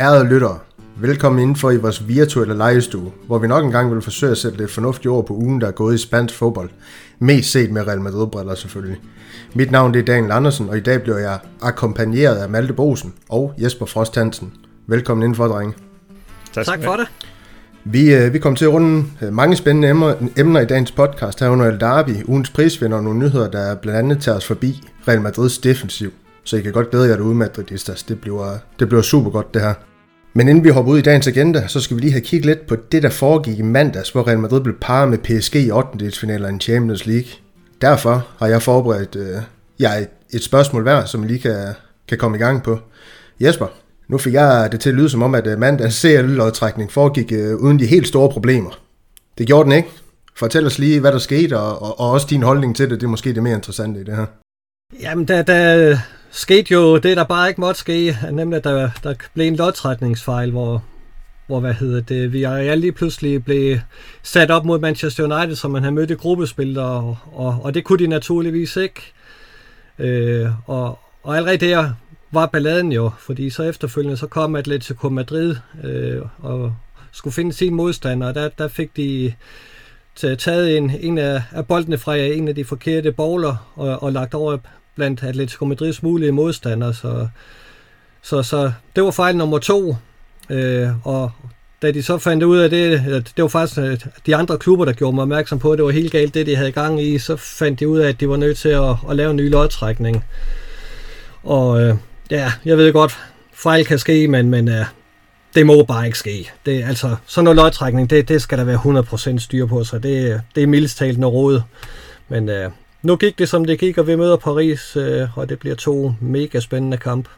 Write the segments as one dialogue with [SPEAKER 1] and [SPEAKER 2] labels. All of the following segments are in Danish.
[SPEAKER 1] Ærede lyttere, velkommen indenfor i vores virtuelle legestue, hvor vi nok engang vil forsøge at sætte lidt fornuftige ord på ugen, der er gået i spansk fodbold. Mest set med Real Madrid-briller selvfølgelig. Mit navn det er Daniel Andersen, og i dag bliver jeg akkompagneret af Malte Bosen og Jesper Frost Hansen. Velkommen indenfor, drenge.
[SPEAKER 2] Tak, tak for det.
[SPEAKER 1] Vi, øh, vi kommer til at runde øh, mange spændende emner, emner i dagens podcast herunder El Derby, ugens prisvinder og nogle nyheder, der blandt andet tager os forbi Real Madrids defensiv. Så I kan godt glæde jer derude, Madridistas. Det bliver, det bliver super godt, det her. Men inden vi hopper ud i dagens agenda, så skal vi lige have kigget lidt på det, der foregik i mandags, hvor Real Madrid blev parret med PSG i 8. i Champions League. Derfor har jeg forberedt øh, ja, et, et spørgsmål hver, som vi lige kan, kan komme i gang på. Jesper, nu fik jeg det til at lyde som om, at øh, mandags mandagens CL-lodtrækning foregik øh, uden de helt store problemer. Det gjorde den ikke. Fortæl os lige, hvad der skete, og, og, og også din holdning til det. Det er måske det mere interessante i det her.
[SPEAKER 2] Jamen, der, der skete jo det, der bare ikke måtte ske, nemlig at der, der blev en lodtrækningsfejl, hvor, hvor hvad hedder det, vi er lige pludselig blev sat op mod Manchester United, som man havde mødt i gruppespil, og, og, og det kunne de naturligvis ikke. Øh, og, og allerede der var balladen jo, fordi så efterfølgende så kom Atletico Madrid øh, og skulle finde sin modstander, og der, der fik de taget en, en af, af boldene fra en af de forkerte bowler og, og lagt over blandt Atletico Madrids mulige modstandere. Så, så, så det var fejl nummer to. Øh, og da de så fandt ud af det, det var faktisk øh, de andre klubber, der gjorde mig opmærksom på, at det var helt galt det, de havde gang i, så fandt de ud af, at de var nødt til at, at lave en ny lodtrækning. Og øh, ja, jeg ved godt, fejl kan ske, men, men uh, det må bare ikke ske. Det, altså, sådan noget lodtrækning, det, det skal der være 100% styr på, så det, det er mildest talt noget råd. Men uh, nu gik det som det gik, og vi møder Paris, uh, og det bliver to mega spændende kamp.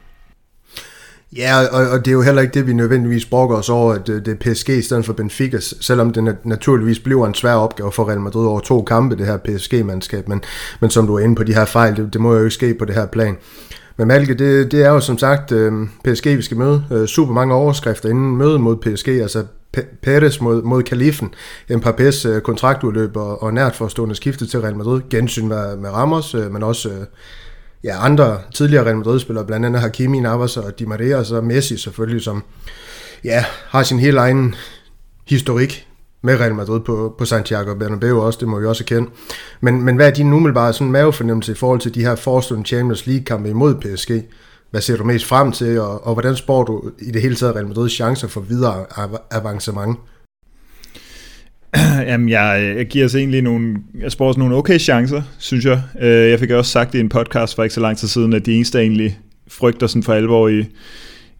[SPEAKER 1] Ja, og, og det er jo heller ikke det, vi nødvendigvis brokker os over, at det er PSG i stedet for Benfica, selvom det naturligvis bliver en svær opgave for Real Madrid over to kampe, det her PSG-mandskab, men, men som du er inde på de her fejl, det, det må jo ikke ske på det her plan. Men Malke, det, det er jo som sagt øh, PSG, vi skal møde. Øh, super mange overskrifter inden mødet mod PSG, altså Perez mod, mod Kalifen, Mbappé's øh, kontraktudløb og, og nært forestående skifte til Real Madrid, gensyn med, med Ramos, øh, men også øh, ja, andre tidligere Real Madrid-spillere, blandt andet Hakimi, Navas og Di Maria, og så Messi selvfølgelig, som ja, har sin helt egen historik med Real Madrid på, på Santiago Bernabeu også, det må vi også kende. Men, men hvad er din umiddelbare sådan mavefornemmelse i forhold til de her forestående Champions League-kampe imod PSG? Hvad ser du mest frem til, og, og hvordan spår du i det hele taget Real Madrid's chancer for videre avancement?
[SPEAKER 3] Jamen, jeg, jeg giver os egentlig nogle, jeg spår os nogle okay chancer, synes jeg. Øh, jeg fik også sagt i en podcast for ikke så lang tid siden, at de eneste, der egentlig frygter sådan for alvor i,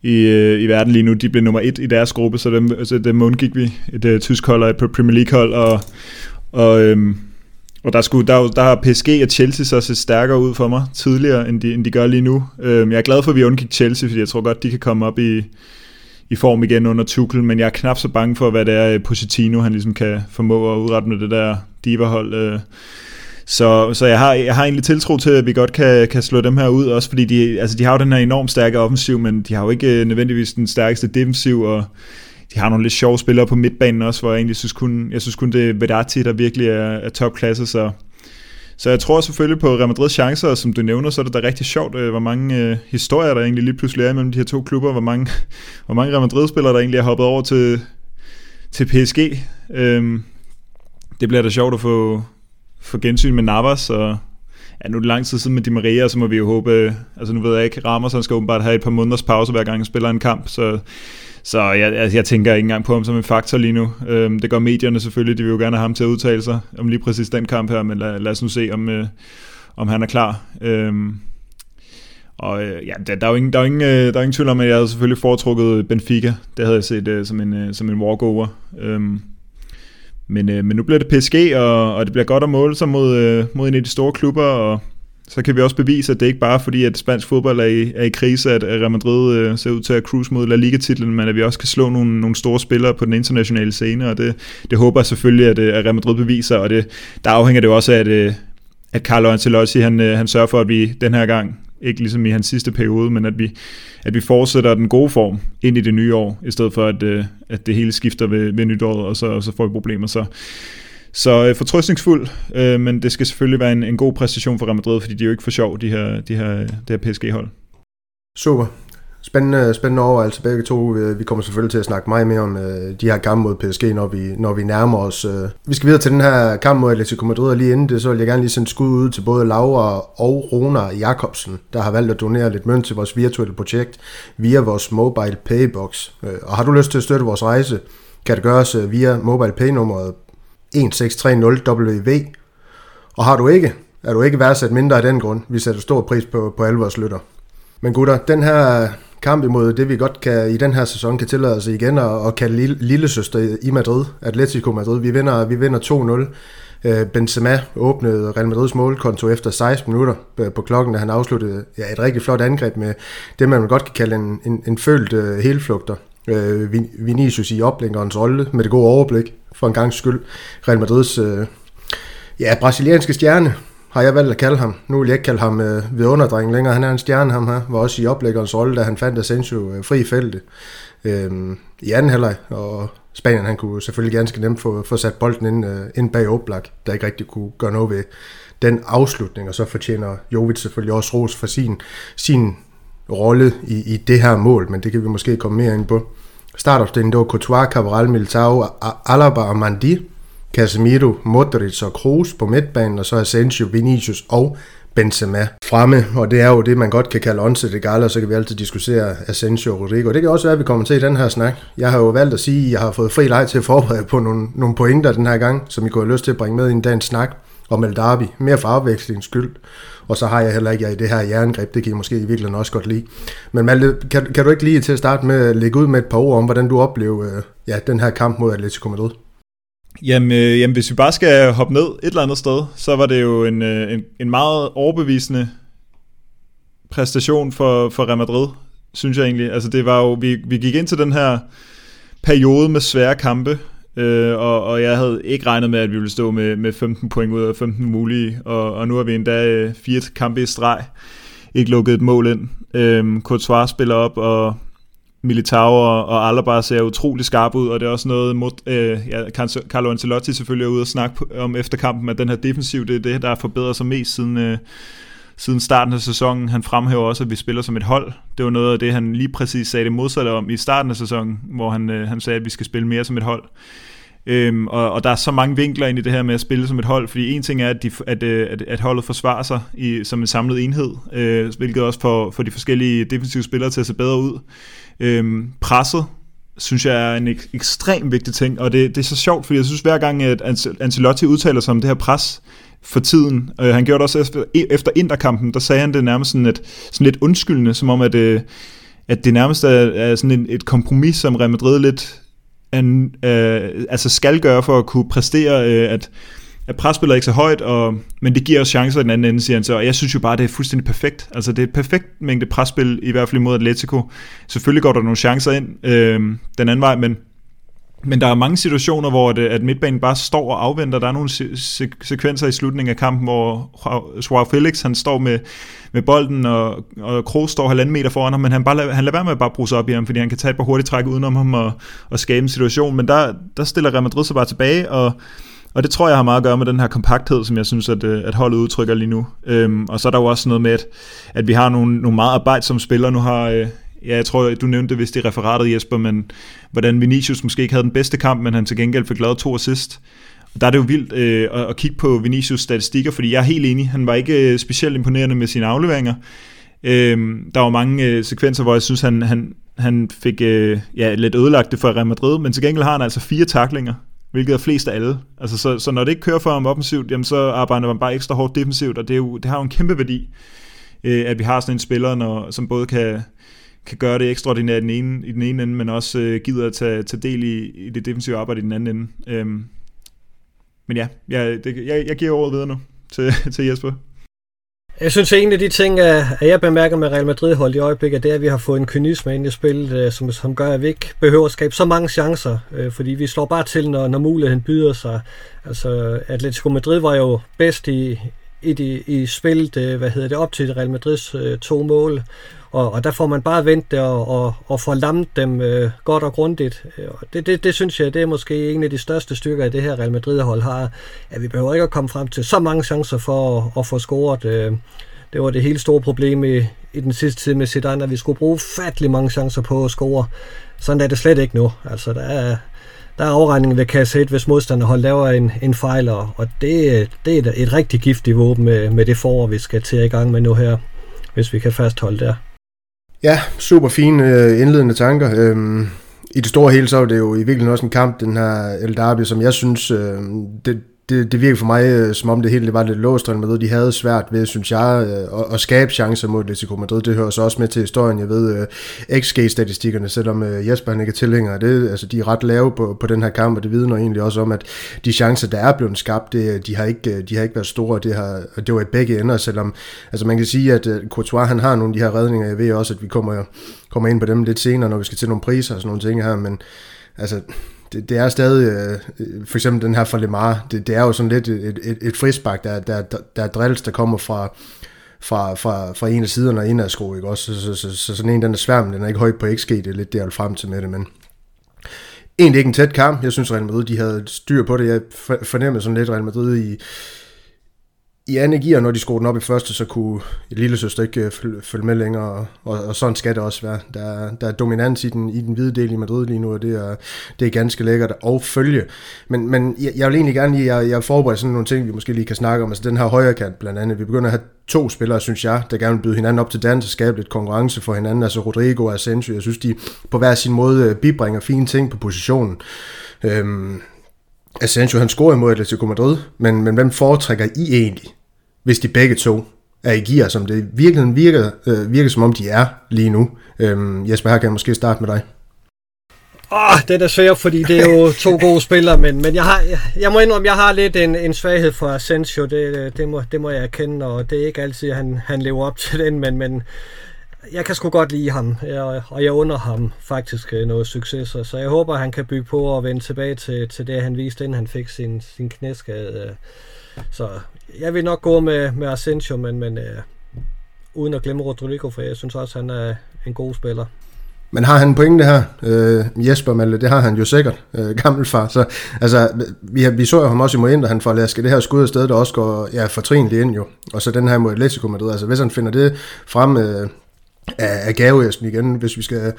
[SPEAKER 3] i, øh, i verden lige nu, de blev nummer et i deres gruppe, så dem, så dem undgik vi. Et uh, tysk hold og et Premier League hold, og, og øhm, og der, skulle, der, der har PSG og Chelsea så set stærkere ud for mig tidligere, end de, end de gør lige nu. Øhm, jeg er glad for, at vi undgik Chelsea, fordi jeg tror godt, de kan komme op i, i form igen under Tuchel, men jeg er knap så bange for, hvad det er øh, Pochettino, han ligesom kan formå at udrette med det der diva-hold. Øh. Så, så jeg, har, jeg har egentlig tiltro til, at vi godt kan, kan slå dem her ud, også fordi de, altså de har jo den her enormt stærke offensiv, men de har jo ikke øh, nødvendigvis den stærkeste defensiv, og de har nogle lidt sjove spillere på midtbanen også, hvor jeg egentlig synes kun, jeg synes kun det er Vedati, der virkelig er, er topklasse, så, så jeg tror selvfølgelig på Real Madrid's chancer, og som du nævner, så er det da rigtig sjovt, øh, hvor mange øh, historier, der egentlig lige pludselig er mellem de her to klubber, hvor mange, hvor mange Real Madrid-spillere, der egentlig er hoppet over til, til PSG. Øhm, det bliver da sjovt at få, få gensyn med Navas, og ja, nu er det lang tid siden med Di Maria, så må vi jo håbe, altså nu ved jeg ikke, Ramos han skal åbenbart have et par måneders pause, hver gang han spiller en kamp, så så jeg, jeg, jeg tænker ikke engang på ham som en faktor lige nu. Øhm, det gør medierne selvfølgelig, de vil jo gerne have ham til at udtale sig om lige præcis den kamp her, men lad, lad os nu se, om, øh, om han er klar. Øhm, og øh, ja, der, der, er jo ingen, der, er ingen, øh, der er ingen tvivl om, at jeg havde selvfølgelig foretrukket Benfica. Det havde jeg set øh, som en, øh, som en walkover. Øhm, men, øh, men nu bliver det PSG, og, og det bliver godt at måle sig mod, øh, mod en af de store klubber, og så kan vi også bevise, at det ikke bare er fordi, at spansk fodbold er i, er i krise, at Real Madrid øh, ser ud til at cruise mod La Liga-titlen, men at vi også kan slå nogle, nogle store spillere på den internationale scene, og det, det håber jeg selvfølgelig, at, øh, at Real Madrid beviser, og det, der afhænger det også af, at, øh, at Carlo Ancelotti, han, øh, han sørger for, at vi den her gang, ikke ligesom i hans sidste periode, men at vi, at vi fortsætter den gode form ind i det nye år, i stedet for at, øh, at det hele skifter ved, ved nytåret, og så, og så får vi problemer. Så, Så øh, fortrøstningsfuld, øh, men det skal selvfølgelig være en, en god præstation for Real Madrid, fordi de er jo ikke for sjov, de her, de her, det her PSG-hold.
[SPEAKER 1] Super. Spændende, spændende over altså begge to. Vi kommer selvfølgelig til at snakke meget mere om øh, de her kampe mod PSG, når vi, når vi nærmer os. Øh. Vi skal videre til den her kamp mod Atletico Madrid, og lige inden det, så vil jeg gerne lige sende skud ud til både Laura og Rona Jakobsen, der har valgt at donere lidt mønt til vores virtuelle projekt via vores mobile paybox. Øh, og har du lyst til at støtte vores rejse, kan det gøres øh, via mobile pay nummeret 1630WV. Og har du ikke, er du ikke værdsat mindre af den grund. Vi sætter stor pris på, på alle vores lytter. Men gutter, den her kamp imod det, vi godt kan i den her sæson kan tillade os igen at, at kalde lille, lille søster i Madrid, Atletico Madrid. Vi vinder, vi vinder 2-0. Øh, Benzema åbnede Real Madrids målkonto efter 16 minutter øh, på klokken, da han afsluttede ja, et rigtig flot angreb med det, man godt kan kalde en, en, en følt uh, helflugter. Uh, Vinicius i oplængerens rolle med det gode overblik, for en gang skyld. Real Madrids uh, ja, brasilianske stjerne, har jeg valgt at kalde ham. Nu vil jeg ikke kalde ham øh, vidunderdreng længere. Han er en stjerne, ham her. Var også i oplæggerens rolle, da han fandt Asensio øh, fri i feltet øh, i anden halvleg. Og Spanien han kunne selvfølgelig ganske nemt få, få sat bolden ind, øh, ind bag Oblak, der ikke rigtig kunne gøre noget ved den afslutning. Og så fortjener Jovic selvfølgelig også ros for sin, sin rolle i, i det her mål, men det kan vi måske komme mere ind på. Startopstillingen, det var Courtois, Cabral, Militao, Alaba og Mandi. Casemiro, Modric og Kroos på midtbanen, og så Asensio, Vinicius og Benzema fremme, og det er jo det, man godt kan kalde onse det gale, og så kan vi altid diskutere Asensio og Rodrigo. Det kan også være, at vi kommer til i den her snak. Jeg har jo valgt at sige, at jeg har fået fri leg til at forberede på nogle, nogle pointer den her gang, som I kunne have lyst til at bringe med i en dagens snak om El Derby, mere for afvekslingens skyld. Og så har jeg heller ikke jeg i det her jerngreb, det kan I måske i virkeligheden også godt lide. Men Malte, kan, kan du ikke lige til at starte med at lægge ud med et par ord om, hvordan du oplevede øh, ja, den her kamp mod Atletico Madrid?
[SPEAKER 3] Jamen, øh, jamen, hvis vi bare skal hoppe ned et eller andet sted, så var det jo en, øh, en, en meget overbevisende præstation for, for Real Madrid, synes jeg egentlig. Altså det var jo, vi, vi gik ind til den her periode med svære kampe, øh, og, og jeg havde ikke regnet med, at vi ville stå med, med 15 point ud af 15 mulige, og, og nu har vi endda øh, fire kampe i streg, ikke lukket et mål ind. Øh, Courtois spiller op, og Militao og, og Alaba ser utrolig skarpe ud, og det er også noget, mod, øh, ja, Carlo Ancelotti selvfølgelig er ude og snakke om efter kampen, at den her defensiv, det er det, der har forbedret sig mest siden, øh, siden starten af sæsonen. Han fremhæver også, at vi spiller som et hold. Det var noget af det, han lige præcis sagde det modsatte om i starten af sæsonen, hvor han, øh, han sagde, at vi skal spille mere som et hold. Øhm, og, og der er så mange vinkler ind i det her med at spille som et hold, fordi en ting er, at, de, at, øh, at, at holdet forsvarer sig i, som en samlet enhed, øh, hvilket også får, får de forskellige defensive spillere til at se bedre ud. Øhm, presset synes jeg er en ek- ekstremt vigtig ting, og det, det er så sjovt, fordi jeg synes hver gang, at Ancelotti udtaler sig om det her pres for tiden, øh, han gjorde det også efter, e- efter Interkampen, der sagde han det nærmest sådan, et, sådan lidt undskyldende, som om at, øh, at det nærmest er, er sådan en, et kompromis, som Real Madrid lidt an, øh, altså skal gøre for at kunne præstere, øh, at at presspillet ikke så højt, og, men det giver os chancer i den anden ende, siger han så, og jeg synes jo bare, det er fuldstændig perfekt. Altså det er et perfekt mængde presspil, i hvert fald imod Atletico. Selvfølgelig går der nogle chancer ind øh, den anden vej, men, men der er mange situationer, hvor det, at midtbanen bare står og afventer. Der er nogle se- se- sekvenser i slutningen af kampen, hvor Joao Felix han står med, med bolden, og, og Kroos står halvanden meter foran ham, men han, bare, han lader være med at bare bruge sig op i ham, fordi han kan tage et par hurtige træk udenom ham og, og skabe en situation. Men der, der stiller Real Madrid sig bare tilbage, og og det tror jeg har meget at gøre med den her kompakthed, som jeg synes, at, øh, at holdet udtrykker lige nu. Øhm, og så er der jo også noget med, at, at vi har nogle, nogle meget arbejde som spiller. Nu har, øh, ja, jeg tror, du nævnte det vist i referatet, Jesper, men hvordan Vinicius måske ikke havde den bedste kamp, men han til gengæld fik lavet to assist. Der er det jo vildt øh, at, at kigge på Vinicius statistikker, fordi jeg er helt enig, han var ikke øh, specielt imponerende med sine afleveringer. Øh, der var mange øh, sekvenser, hvor jeg synes, han, han, han fik øh, ja, lidt ødelagt det for Real Madrid, men til gengæld har han altså fire taklinger hvilket er flest af alle. Altså, så, så når det ikke kører for ham offensivt, jamen, så arbejder man bare ekstra hårdt defensivt, og det, er jo, det har jo en kæmpe værdi, øh, at vi har sådan en spiller, når, som både kan, kan gøre det ekstraordinært i den ene, i den ene ende, men også øh, gider at tage, tage del i, i det defensive arbejde i den anden ende. Øhm, men ja, jeg, det, jeg, jeg giver ordet videre nu til, til Jesper.
[SPEAKER 2] Jeg synes, at en af de ting, øh, at jeg bemærker med Real Madrid-hold i øjeblikket, det er, at vi har fået en kynisme ind i spillet, øh, som, som gør, at vi ikke behøver at skabe så mange chancer, øh, fordi vi slår bare til, når, når muligheden byder sig. Altså, Atletico Madrid var jo bedst i, i, de, i spillet, øh, hvad hedder det, op til Real Madrids øh, to mål. Og, og der får man bare vendt det og, og, og får lammet dem øh, godt og grundigt. Øh, det, det, det synes jeg, det er måske en af de største styrker, det her Real Madrid-hold har. At vi behøver ikke at komme frem til så mange chancer for at, at få scoret. Øh, det var det helt store problem i, i den sidste tid med Zidane, at vi skulle bruge fattelig mange chancer på at score. Sådan er det slet ikke nu. Altså, der er, der er afregningen ved kasse 1, hvis modstanderhold laver en, en fejl, og det, det er et rigtig giftigt våben med, med det forår, vi skal til i gang med nu her, hvis vi kan fastholde der.
[SPEAKER 1] Ja, super fine øh, indledende tanker. Øhm, I det store hele, så er det jo i virkeligheden også en kamp, den her El Derby, som jeg synes, øh, det, det, det virker for mig, øh, som om det hele det var lidt låst og Madrid. De havde svært ved, synes jeg, øh, at, at skabe chancer mod Atletico Madrid. Det hører så også med til historien. Jeg ved, øh, uh, XG-statistikkerne, selvom uh, Jesper han ikke er tilhænger af det, altså de er ret lave på, på den her kamp, og det vidner egentlig også om, at de chancer, der er blevet skabt, det, de, har ikke, de har ikke været store. Det, har, det var i begge ender, selvom altså man kan sige, at uh, Courtois han har nogle af de her redninger. Jeg ved også, at vi kommer, kommer ind på dem lidt senere, når vi skal til nogle priser og sådan nogle ting her, men altså det, det er stadig, øh, øh for eksempel den her fra Lemar, det, det er jo sådan lidt et, et, et frisbak, der, der, der, der er drills, der kommer fra, fra, fra, fra en af siderne og en af sko, ikke også? Så, så, så, så sådan en, den er sværm, den er ikke højt på XG, det er lidt det, jeg vil frem til med det, men egentlig ikke en tæt kamp. Jeg synes, Real Madrid, de havde styr på det. Jeg fornemmede sådan lidt Real Madrid i, i anden gear, når de skruede den op i første, så kunne et lille søster ikke øh, følge med længere, og, og, sådan skal det også være. Der, der er dominans i den, i den hvide del i Madrid lige nu, og det er, det er ganske lækkert at følge. Men, men jeg, jeg vil egentlig gerne lige, jeg, jeg forbereder sådan nogle ting, vi måske lige kan snakke om. Altså den her højre kant blandt andet. Vi begynder at have to spillere, synes jeg, der gerne vil byde hinanden op til dans og skabe lidt konkurrence for hinanden. Altså Rodrigo og Asensio, jeg synes, de på hver sin måde øh, bibringer fine ting på positionen. Øhm, Asensio, han scorer imod Atletico Madrid, men, men hvem foretrækker I egentlig, hvis de begge to er i gear, som det virkelig virker, øh, virker som om de er lige nu? Øhm, Jesper, her kan jeg måske starte med dig.
[SPEAKER 2] Åh, oh, det er svært, fordi det er jo to gode spillere, men, men jeg, har, jeg, jeg må indrømme, jeg har lidt en, en svaghed for Asensio, det, det, må, det må jeg erkende, og det er ikke altid, at han, han lever op til den, men, men jeg kan sgu godt lide ham, jeg, og jeg under ham faktisk øh, noget succes, så jeg håber, han kan bygge på og vende tilbage til, til det, han viste, inden han fik sin, sin knæskade. Så jeg vil nok gå med, med Asensio, men, men uh, uden at glemme Rodrigo, for jeg synes også, han er en god spiller.
[SPEAKER 1] Men har han en pointe her, øh, Jesper Malle? Det har han jo sikkert, øh, gammelfar. Så, altså, vi, vi så jo ham også i Moen, da han får lasket det her skud afsted, der også går ja, fortrinligt ind jo. Og så den her mod Atletico Madrid. Altså, hvis han finder det frem øh, af, af gaveæsken igen, hvis vi skal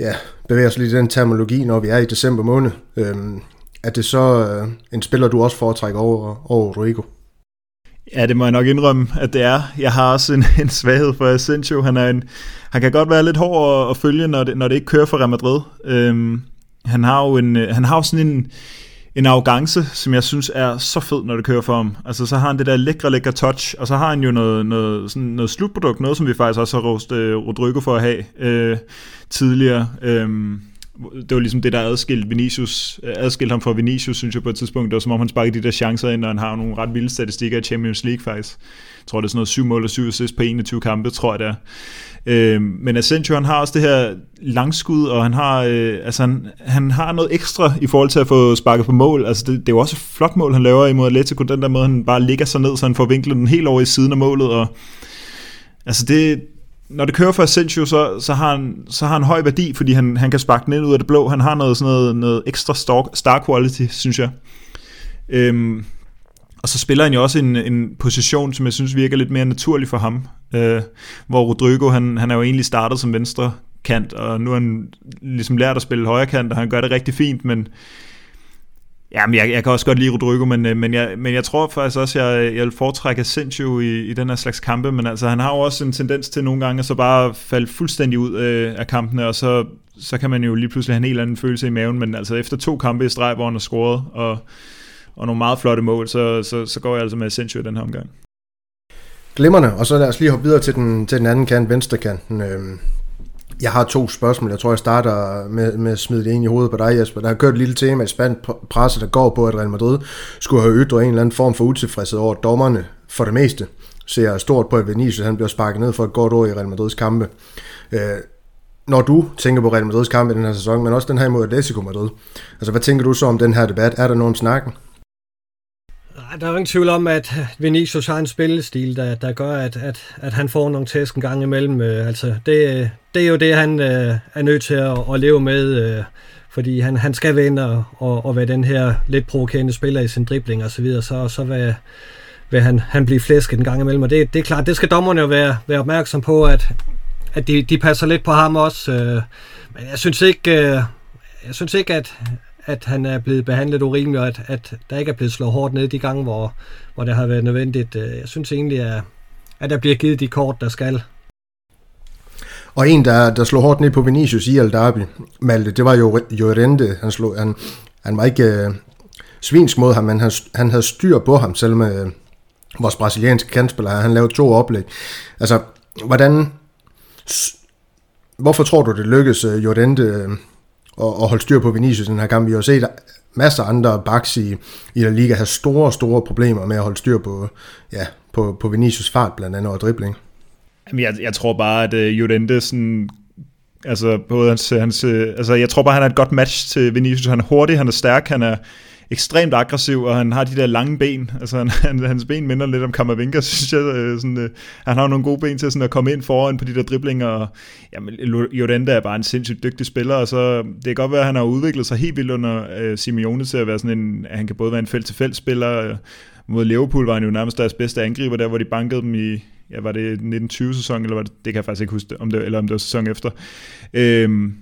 [SPEAKER 1] ja, bevæge os lidt i den terminologi, når vi er i december måned, Øhm, er det så øh, en spiller, du også foretrækker over, over Rodrigo?
[SPEAKER 3] Ja, det må jeg nok indrømme, at det er. Jeg har også en, en svaghed for Asensio. Han, er en, han kan godt være lidt hård at, at følge, når det, når det ikke kører for Real Madrid. Øhm, han har jo en, øh, han har jo sådan en, en arrogance, som jeg synes er så fed, når det kører for ham. Altså, så har han det der lækre, lækre touch, og så har han jo noget, noget, sådan noget slutprodukt, noget som vi faktisk også har rost øh, Rodrigo for at have øh, tidligere. Øh, det var ligesom det, der adskilte Vinicius, øh, adskilte ham fra Vinicius, synes jeg på et tidspunkt. Det var som om, han sparkede de der chancer ind, og han har nogle ret vilde statistikker i Champions League faktisk. Jeg tror, det er sådan noget 7 mål og 7 assists på 21 kampe, tror jeg det er. Øh, men Asensio, han har også det her langskud, og han har, øh, altså han, han har noget ekstra i forhold til at få sparket på mål. Altså det, det er jo også et flot mål, han laver imod Atletico, den der måde, han bare ligger sig ned, så han får vinklet den helt over i siden af målet, og altså det, når det kører for Asensio, så, så, har han, så har han høj værdi, fordi han, han kan sparke den ind ud af det blå. Han har noget, sådan noget, noget ekstra star, star quality, synes jeg. Øhm, og så spiller han jo også en, en position, som jeg synes virker lidt mere naturlig for ham. Øh, hvor Rodrigo, han, han er jo egentlig startet som venstre kant, og nu har han ligesom lært at spille højre kant, og han gør det rigtig fint, men Jamen, jeg, jeg kan også godt lide Rodrigo, men, øh, men, jeg, men jeg tror faktisk også, jeg, jeg vil foretrække Asensio i, i den her slags kampe, men altså, han har jo også en tendens til nogle gange at så bare falde fuldstændig ud øh, af kampene, og så, så kan man jo lige pludselig have en helt anden følelse i maven, men altså efter to kampe i streg, hvor han har scoret, og, og nogle meget flotte mål, så, så, så går jeg altså med Asensio i den her omgang.
[SPEAKER 1] Glimmerne, og så lad os lige hoppe videre til den, til den anden kant, venstre kanten. Øhm, jeg har to spørgsmål. Jeg tror, jeg starter med, med at smide det ind i hovedet på dig, Jesper. Der har kørt et lille tema i spændt presse, der går på, at Real Madrid skulle have ytret en eller anden form for utilfredshed over dommerne for det meste. Så jeg er stort på, at Vinicius han bliver sparket ned for et godt år i Real Madrids kampe. Øh, når du tænker på Real Madrids kampe i den her sæson, men også den her imod Atletico Madrid, altså hvad tænker du så om den her debat? Er der nogen snakken?
[SPEAKER 2] Der er jo ingen tvivl om, at øh, Vinicius har en spillestil, der, der gør, at, at, at han får nogle tæsk en gang imellem. Øh, altså, det, det er jo det, han øh, er nødt til at, at leve med, øh, fordi han, han skal vinde og, og, og være den her lidt provokerende spiller i sin dribling og så videre, så, så vil, vil han, han blive flæsket en gang imellem. Og det, det er klart, det skal dommerne jo være, være opmærksom på, at, at de, de passer lidt på ham også. Øh, men jeg synes ikke, øh, jeg synes ikke at, at han er blevet behandlet urimeligt, og at, at der ikke er blevet slået hårdt ned de gange, hvor, hvor det har været nødvendigt. Øh, jeg synes egentlig, at, at der bliver givet de kort, der skal.
[SPEAKER 1] Og en, der, der slog hårdt ned på Vinicius i Al Malte, det var jo Llorente. Han, slog, han, han var ikke øh, svinsk mod ham, men han, han havde styr på ham, selv med øh, vores brasilianske kandspiller. Han lavede to oplæg. Altså, hvordan... Hvorfor tror du, det lykkedes øh, Jorente... Øh, og, og holde styr på Vinicius den her kamp? Vi har jo set masser af andre backs i, i La Liga have store, store problemer med at holde styr på, ja, på, på Vinicius fart blandt andet og dribling.
[SPEAKER 3] Jeg, jeg tror bare, at øh, uh, Jurente sådan altså både hans, hans, øh, altså jeg tror bare, han er et godt match til Vinicius. Han er hurtig, han er stærk, han er ekstremt aggressiv, og han har de der lange ben. Altså han, han, hans ben minder lidt om Kammervinka, synes jeg. Øh, sådan, øh, han har nogle gode ben til sådan at komme ind foran på de der driblinger. Og, jamen, Jordente er bare en sindssygt dygtig spiller, og så det kan godt være, at han har udviklet sig helt vildt under øh, Simeone til at være sådan en, at han kan både være en felt-til-felt spiller, øh, mod Liverpool var han jo nærmest deres bedste angriber, der hvor de bankede dem i, ja, var det 1920-sæson, eller var det, det kan jeg faktisk ikke huske, om det, eller om det var sæson efter. Øhm,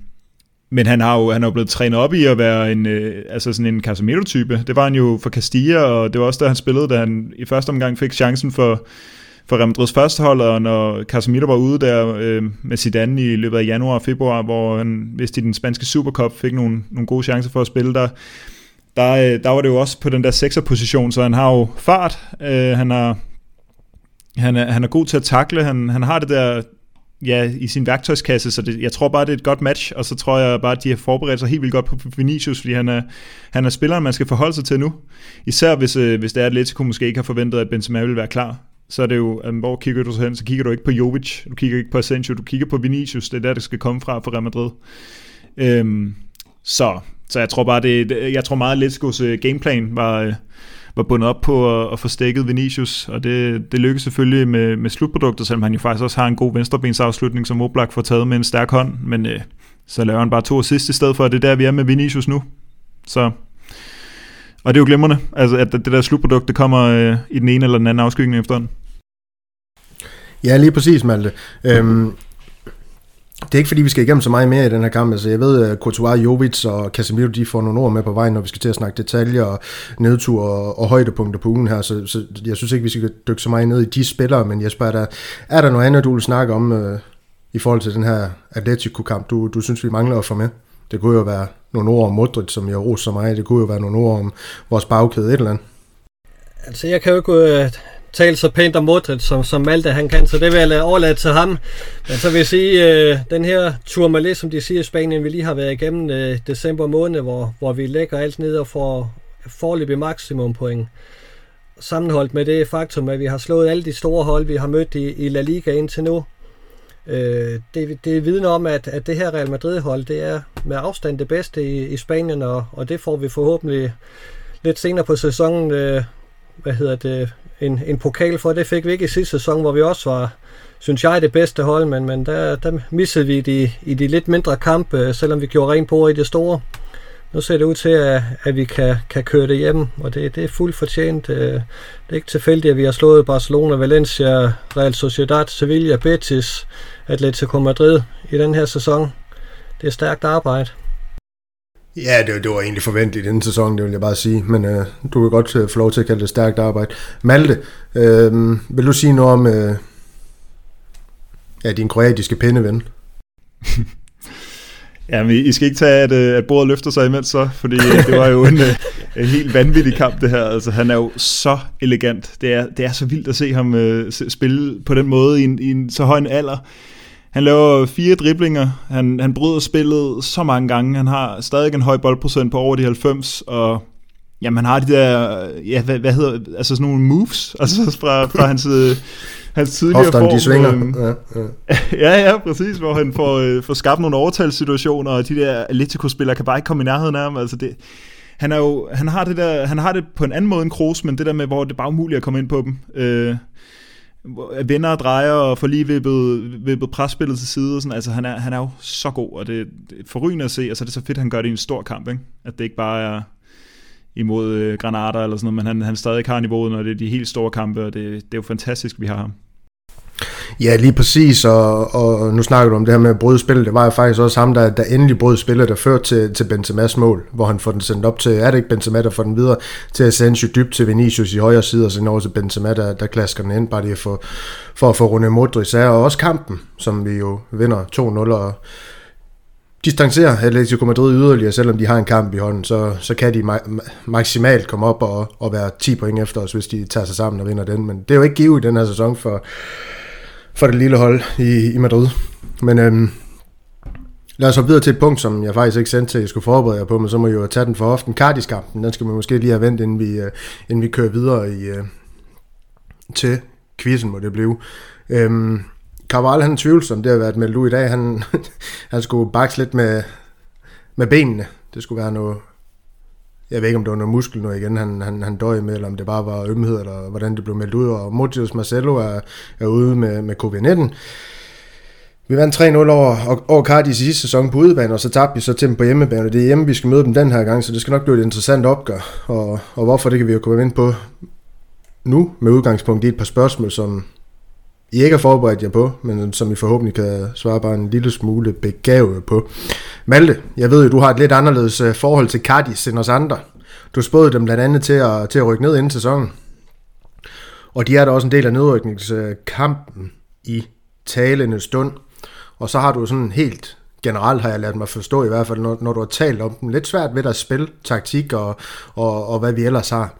[SPEAKER 3] men han har jo han er jo blevet trænet op i at være en, øh, altså sådan en Casemiro-type. Det var han jo for Castilla, og det var også der, han spillede, da han i første omgang fik chancen for, for Real Madrids førstehold, og når Casemiro var ude der øh, med Zidane i løbet af januar og februar, hvor han, vist i den spanske Supercup, fik nogle, nogle gode chancer for at spille der, der, øh, der var det jo også på den der sekserposition, så han har jo fart, øh, han har han er, han er god til at takle, han, han har det der ja, i sin værktøjskasse, så det, jeg tror bare, det er et godt match, og så tror jeg bare, at de har forberedt sig helt vildt godt på Vinicius, fordi han er, han er spilleren, man skal forholde sig til nu. Især hvis, øh, hvis det er, at Atletico måske ikke har forventet, at Benzema vil være klar. Så er det jo, at hvor kigger du så hen? Så kigger du ikke på Jovic, du kigger ikke på Asensio, du kigger på Vinicius, det er der, det skal komme fra for Real Madrid. Øhm, så, så jeg tror bare, det, jeg tror meget, at Atletico's øh, gameplan var, øh, var bundet op på at, at få stækket Vinicius, og det, det lykkedes selvfølgelig med, med slutproduktet, selvom han jo faktisk også har en god venstrebensafslutning, som Oblak får taget med en stærk hånd, men øh, så laver han bare to assist i stedet for, og det er der, vi er med Vinicius nu. Så, og det er jo glimrende, altså, at det der slutprodukt, det kommer øh, i den ene eller den anden afskygning efterhånden.
[SPEAKER 1] Ja, lige præcis, Malte. Øhm, det er ikke fordi, vi skal igennem så meget mere i den her kamp. Altså, jeg ved, at Courtois, Jovic og Casemiro, de får nogle ord med på vejen, når vi skal til at snakke detaljer og nedtur og, og højdepunkter på ugen her. Så, så, jeg synes ikke, vi skal dykke så meget ned i de spillere, men Jesper, er der, er der noget andet, du vil snakke om øh, i forhold til den her Atletico-kamp, du, du synes, vi mangler at få med? Det kunne jo være nogle ord om Modric, som jeg roser så meget. Det kunne jo være nogle ord om vores bagkæde, et eller andet.
[SPEAKER 2] Altså, jeg kan jo ikke øh, tale så pænt om Modric, som, som Malte han kan, så det vil jeg lade overlade til ham. Men så vil jeg sige, øh, den her Tourmalet, som de siger i Spanien, vi lige har været igennem øh, december måned, hvor, hvor vi lægger alt ned og får forløbig maksimum point. Sammenholdt med det faktum, at vi har slået alle de store hold, vi har mødt i, i La Liga indtil nu. Øh, det, det vidner om, at, at det her Real Madrid-hold, det er med afstand det bedste i, i Spanien, og, og det får vi forhåbentlig lidt senere på sæsonen, øh, hvad hedder det, en, en pokal for. Det fik vi ikke i sidste sæson, hvor vi også var, synes jeg, det bedste hold, men, men der, der missede vi de, i de lidt mindre kampe, øh, selvom vi gjorde rent på i det store. Nu ser det ud til, at, at vi kan, kan køre det hjem, og det, det er fuldt fortjent. Øh. Det er ikke tilfældigt, at vi har slået Barcelona, Valencia, Real Sociedad, Sevilla, Betis, Atletico Madrid i den her sæson. Det er stærkt arbejde.
[SPEAKER 1] Ja, det, det var egentlig forventeligt i denne sæson, det vil jeg bare sige. Men øh, du kan godt øh, få lov til at kalde det stærkt arbejde. Malte, øh, vil du sige noget om øh, ja, din kroatiske pindeven?
[SPEAKER 3] Jamen, I skal ikke tage, at, øh, at bordet løfter sig imens så, fordi øh, det var jo en, øh, en helt vanvittig kamp, det her. Altså, han er jo så elegant. Det er, det er så vildt at se ham øh, spille på den måde i en, i en så høj en alder. Han laver fire driblinger, han, han bryder spillet så mange gange, han har stadig en høj boldprocent på over de 90, og jamen, han har de der, ja, hvad, hvad hedder, altså sådan nogle moves, altså fra, fra hans, øh, hans tidligere
[SPEAKER 1] Hofterne, form. de svinger. Øh,
[SPEAKER 3] ja, ja. ja, ja, præcis, hvor han får, øh, får skabt nogle overtalssituationer, og de der Atletico-spillere kan bare ikke komme i nærheden af ham, altså det, han, er jo, han, har det der, han har det på en anden måde end Kroos, men det der med, hvor det er bare umuligt at komme ind på dem. Øh, vender og drejer og får lige vippet, vippet presspillet til side. Og sådan. Altså, han, er, han er jo så god, og det, det er forrygende at se, og så er det så fedt, at han gør det i en stor kamp. Ikke? At det ikke bare er imod øh, Granada eller sådan noget, men han, han stadig har niveauet, når det er de helt store kampe, og det, det er jo fantastisk, vi har ham.
[SPEAKER 1] Ja, lige præcis, og, og nu snakker du om det her med at bryde spillet. Det var jo faktisk også ham, der, der endelig brød spillet, der førte til, til Benzema's mål, hvor han får den sendt op til, er det ikke Benzema, der får den videre til Asensio dybt til Vinicius i højre side, og så over til Benzema, der, der klasker den ind, bare lige for, for at få Rune Modric af, og også kampen, som vi jo vinder 2-0, og distancerer Atletico Madrid yderligere, selvom de har en kamp i hånden, så, så kan de ma- maksimalt komme op og, og være 10 point efter os, hvis de tager sig sammen og vinder den. Men det er jo ikke givet i den her sæson for, for det lille hold i, i Madrid. Men øhm, lad os hoppe videre til et punkt, som jeg faktisk ikke sendte til, at jeg skulle forberede jer på, men så må jeg jo tage den for often. Cardis-kampen, den skal man måske lige have vendt, inden vi, øh, inden vi kører videre i, øh, til quizzen, må det blive. Øhm, Carvalho, han er tvivlsom, det har været meldt ud i dag. Han, han skulle bakse lidt med, med benene. Det skulle være noget, jeg ved ikke, om det var noget muskel nu igen, han, han, han døj med, eller om det bare var ømhed, eller hvordan det blev meldt ud. Og Motius Marcelo er, er ude med, med covid-19. Vi vandt 3-0 over, over Cardi i sidste sæson på udebane, og så tabte vi så til dem på hjemmebane. Det er hjemme, vi skal møde dem den her gang, så det skal nok blive et interessant opgør. Og, og hvorfor, det kan vi jo komme ind på nu, med udgangspunkt i et par spørgsmål, som i ikke har forberedt jer på, men som I forhåbentlig kan svare bare en lille smule begavet på. Malte, jeg ved jo, du har et lidt anderledes øh, forhold til Cardis end os andre. Du spåede dem blandt andet til at, til at rykke ned inden sæsonen. Og de er da også en del af nedrykningskampen i talende stund. Og så har du sådan helt generelt, har jeg lært mig forstå i hvert fald, når, når du har talt om dem, lidt svært ved at spille taktik og, og, og hvad vi ellers har.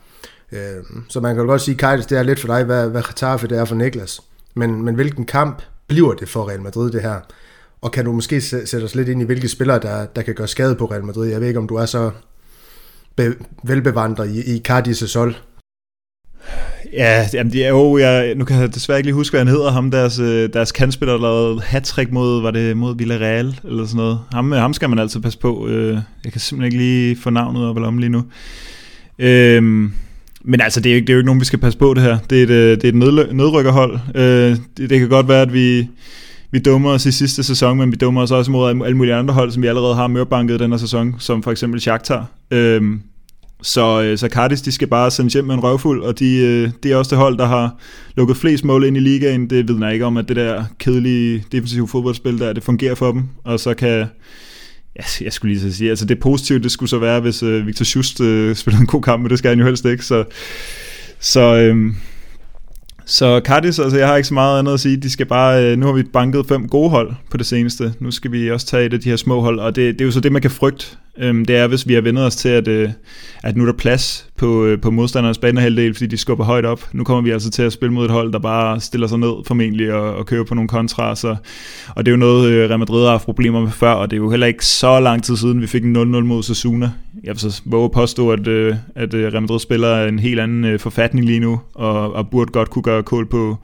[SPEAKER 1] Øh, så man kan godt sige, Kajtis, det er lidt for dig, hvad, hvad Getafe det er for Niklas. Men, men hvilken kamp bliver det for Real Madrid, det her? Og kan du måske sætte os lidt ind i, hvilke spillere, der, der kan gøre skade på Real Madrid? Jeg ved ikke, om du er så be, velbevandret i, i Cardis' sol.
[SPEAKER 3] Ja, jamen det er jo, jeg, nu kan jeg desværre ikke lige huske, hvad han hedder, ham deres, øh, deres kandspiller, der lavede hat mod, var det mod Villarreal, eller sådan noget. Ham, øh, ham skal man altid passe på. Øh, jeg kan simpelthen ikke lige få navnet op eller om lige nu. Øhm, men altså, det er, jo, det er jo ikke nogen, vi skal passe på det her. Det er et, øh, det er et nedrykkerhold. Øh, det, det kan godt være, at vi vi dummer os i sidste sæson, men vi dummer os også mod alle mulige andre hold, som vi allerede har mørbanket den her sæson, som for eksempel Shakhtar. Øhm, øh, så, så Cardis, de skal bare sende hjem med en røvfuld, og de, øh, det er også det hold, der har lukket flest mål ind i ligaen. Det vidner ikke om, at det der kedelige defensive fodboldspil der, det fungerer for dem. Og så kan, ja, jeg skulle lige så sige, altså det positive, det skulle så være, hvis øh, Victor Schust øh, spiller en god kamp, men det skal han jo helst ikke. Så, så øhm, så Cardis, altså jeg har ikke så meget andet at sige. De skal bare, øh, nu har vi banket fem gode hold på det seneste. Nu skal vi også tage et af de her små hold, og det, det er jo så det, man kan frygte. Øhm, det er, hvis vi har vendt os til, at, øh, at nu er der plads på, øh, på modstandernes banehalvdel, fordi de skubber højt op. Nu kommer vi altså til at spille mod et hold, der bare stiller sig ned formentlig og, og kører på nogle kontra. Så, og det er jo noget, øh, Real Madrid har haft problemer med før, og det er jo heller ikke så lang tid siden, vi fik en 0-0 mod Sassuna. Jeg vil så våge at påstå, at, øh, at øh, Real Madrid spiller en helt anden forfatning lige nu, og, og burde godt kunne gøre kål på,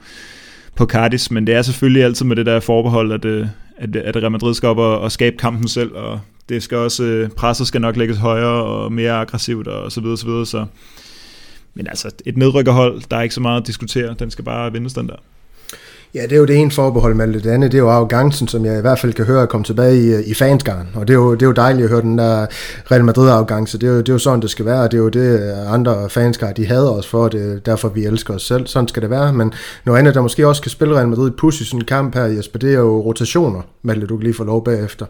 [SPEAKER 3] på Cardis, men det er selvfølgelig altid med det der forbehold, at, øh, at, at Real Madrid skal op og, og skabe kampen selv, og det skal også, øh, presset skal nok lægges højere og mere aggressivt og så videre, så videre, så men altså, et nedrykkerhold, der er ikke så meget at diskutere, den skal bare vindes den der.
[SPEAKER 1] Ja, det er jo det ene forbehold med det andet. Det er jo arrogancen, som jeg i hvert fald kan høre komme tilbage i, øh, i fansgaren. Og det er, jo, det er jo dejligt at høre den der Real Madrid-arrogance. Det er, jo, det er jo sådan, det skal være. og Det er jo det, øh, andre fanskar, de hader os for. Det er derfor, vi elsker os selv. Sådan skal det være. Men noget andet, der måske også kan spille Real Madrid push i sådan en kamp her, Jesper, det er jo rotationer. Malte, du kan lige få lov bagefter.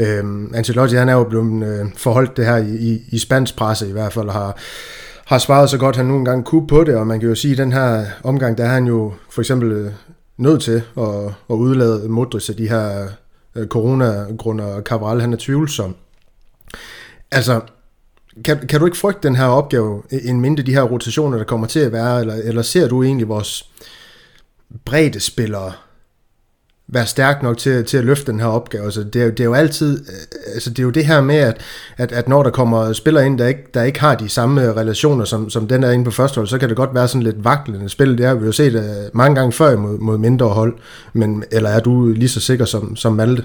[SPEAKER 1] Øhm, Ancelotti, han er jo blevet øh, forholdt det her i, i, i spansk presse i hvert fald, og har har svaret så godt, han nogle gange kunne på det, og man kan jo sige, at den her omgang, der er han jo for eksempel øh, nødt til at, at udlade Modric af de her øh, corona-grunder, og Cabral han er tvivlsom. Altså, kan, kan du ikke frygte den her opgave, en mindre de her rotationer, der kommer til at være, eller, eller ser du egentlig vores bredde spillere være stærk nok til, til at løfte den her opgave. Altså, det, er, det er jo altid, øh, altså det er jo det her med, at, at, at når der kommer spillere ind, der ikke, der ikke har de samme øh, relationer, som, som den er inde på første hold, så kan det godt være sådan lidt vaklende spil. Det har vi jo set uh, mange gange før mod, mod mindre hold, men, eller er du lige så sikker som, som Malte?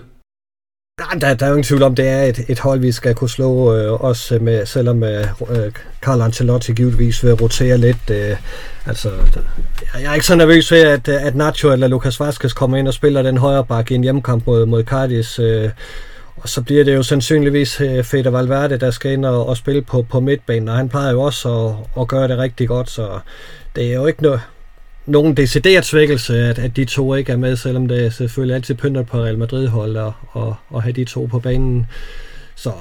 [SPEAKER 2] Ja, der, der er jo ingen tvivl om, det er et, et hold, vi skal kunne slå, øh, også med, selvom øh, øh Carl Ancelotti givetvis vil rotere lidt. Øh, altså, der, jeg er ikke så nervøs ved, at, at Nacho eller Lucas Vazquez kommer ind og spiller den højre bakke i en hjemmekamp mod, mod Cardis. Øh, og så bliver det jo sandsynligvis øh, Valverde, der skal ind og, og spille på, på midtbanen, og han plejer jo også at, at gøre det rigtig godt, så det er jo ikke noget, nogen decideret svækkelse, at, at de to ikke er med, selvom det selvfølgelig altid pynter på Real Madrid-hold og, og, og have de to på banen. Så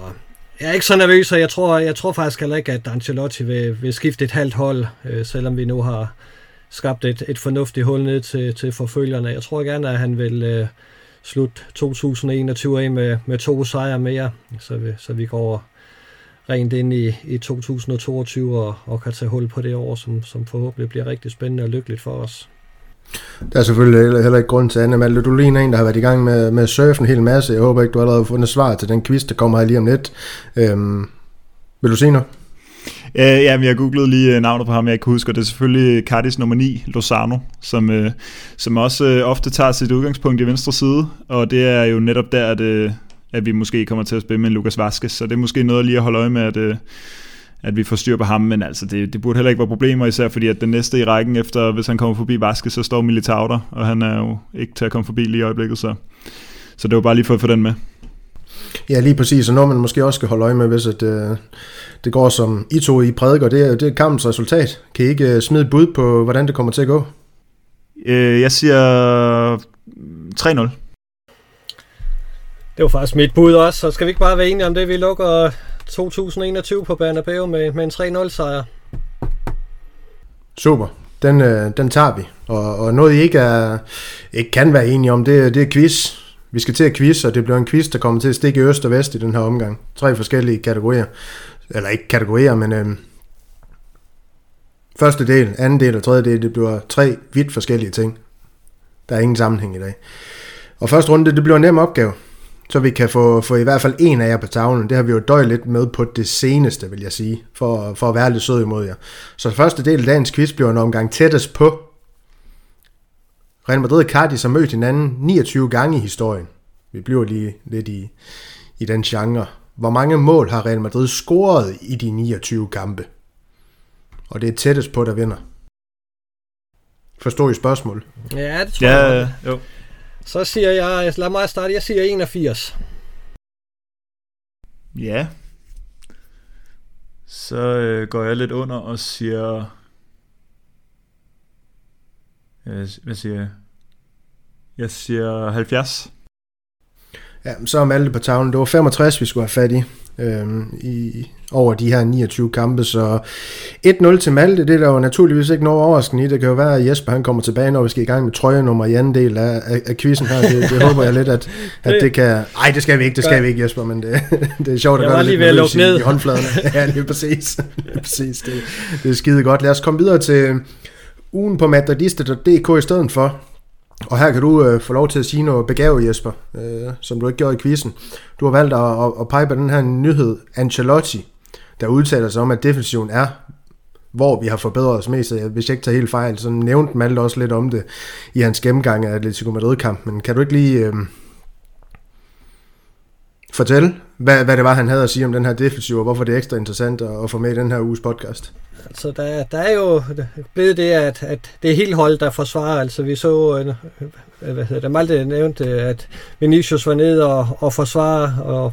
[SPEAKER 2] jeg er ikke så nervøs, og jeg tror, jeg tror faktisk heller ikke, at Ancelotti vil, vil skifte et halvt hold, øh, selvom vi nu har skabt et, et fornuftigt hul ned til, til forfølgerne. Jeg tror gerne, at han vil øh, slutte 2021 af med, med to sejre mere, så vi, så vi går rent ind i, i 2022 og, og kan tage hul på det år, som, som forhåbentlig bliver rigtig spændende og lykkeligt for os.
[SPEAKER 1] Der er selvfølgelig heller ikke grund til andet, men du ligner en, der har været i gang med, med at surfe en hel masse. Jeg håber ikke, du allerede har fundet svar til den quiz, der kommer her lige om lidt. Øhm, vil du sige noget?
[SPEAKER 3] Uh, ja, men jeg googlede lige øh, navnet på ham, jeg ikke husker. Det er selvfølgelig Cardis nummer 9, Lozano, som, uh, som også uh, ofte tager sit udgangspunkt i venstre side, og det er jo netop der, at, uh, at vi måske kommer til at spille med Lukas Vaskes, så det er måske noget lige at holde øje med, at, uh, at vi får styr på ham, men altså det, det burde heller ikke være problemer, især fordi at den næste i rækken efter, hvis han kommer forbi Vaskes, så står Militao der, og han er jo ikke til at komme forbi lige i øjeblikket, så, så det var bare lige for at få den med.
[SPEAKER 1] Ja, lige præcis, og noget man måske også skal holde øje med, hvis at, øh, det går som I to i prædiker, det er, det er kampens resultat. Kan I ikke øh, smide et bud på, hvordan det kommer til at gå?
[SPEAKER 3] Øh, jeg siger 3-0.
[SPEAKER 2] Det var faktisk mit bud også, så skal vi ikke bare være enige om det, vi lukker 2021 på Bernabeu med, med en 3-0 sejr.
[SPEAKER 1] Super, den, øh, den tager vi. Og, og noget I ikke, er, ikke kan være enige om, det, det er quiz. Vi skal til at quiz, og det bliver en quiz, der kommer til at stikke i øst og vest i den her omgang. Tre forskellige kategorier. Eller ikke kategorier, men øh, første del, anden del og tredje del, det bliver tre vidt forskellige ting. Der er ingen sammenhæng i dag. Og første runde, det bliver en nem opgave så vi kan få, få i hvert fald en af jer på tavlen. Det har vi jo døjet lidt med på det seneste, vil jeg sige, for, for at være lidt sød imod jer. Så første del af dagens quiz bliver en omgang tættest på. Real Madrid og Cardis har mødt hinanden 29 gange i historien. Vi bliver lige lidt i, i den genre. Hvor mange mål har Real Madrid scoret i de 29 kampe? Og det er tættest på, der vinder. Forstår I spørgsmål?
[SPEAKER 2] Ja, det tror
[SPEAKER 3] Ja,
[SPEAKER 2] jeg.
[SPEAKER 3] jo.
[SPEAKER 2] Så siger jeg, lad mig starte, jeg siger 81.
[SPEAKER 3] Ja. Så øh, går jeg lidt under og siger... Øh, hvad siger jeg? Jeg siger 70.
[SPEAKER 1] Ja, så er Malte på tavlen. Det var 65, vi skulle have fat i, øhm, i over de her 29 kampe, så 1-0 til Malte, det er der jo naturligvis ikke noget overraskende i. Det kan jo være, at Jesper han kommer tilbage, når vi skal i gang med trøjenummer i anden del af, af, af quizzen her. Det, det håber jeg lidt, at, at det kan... Ej, det skal vi ikke, det skal vi ikke, Jesper, men det, det er sjovt at
[SPEAKER 2] Jeg
[SPEAKER 1] gøre det
[SPEAKER 2] lige
[SPEAKER 1] lidt
[SPEAKER 2] ved at lukke
[SPEAKER 1] i,
[SPEAKER 2] ned.
[SPEAKER 1] i håndfladerne. ja, lige præcis. Lige præcis. Det, det er skide godt. Lad os komme videre til ugen på madridista.dk i stedet for. Og her kan du øh, få lov til at sige noget begavet, Jesper, øh, som du ikke gjorde i quizzen. Du har valgt at, at, at pege på den her nyhed, Ancelotti, der udtaler sig om, at defensiven er, hvor vi har forbedret os mest. Hvis jeg ikke tager helt fejl, så nævnte Malte også lidt om det i hans gennemgang af Atletico Madrid-kampen. Men kan du ikke lige øh, fortælle, hvad, hvad det var, han havde at sige om den her defensiv, og hvorfor det er ekstra interessant at, at få med i den her uges podcast?
[SPEAKER 2] Altså, der, der er jo blevet det, at, at det er helt hold, der forsvarer. Altså, vi så, øh, øh, hvad hedder det, Malte nævnte, at Vinicius var nede og, og forsvare, og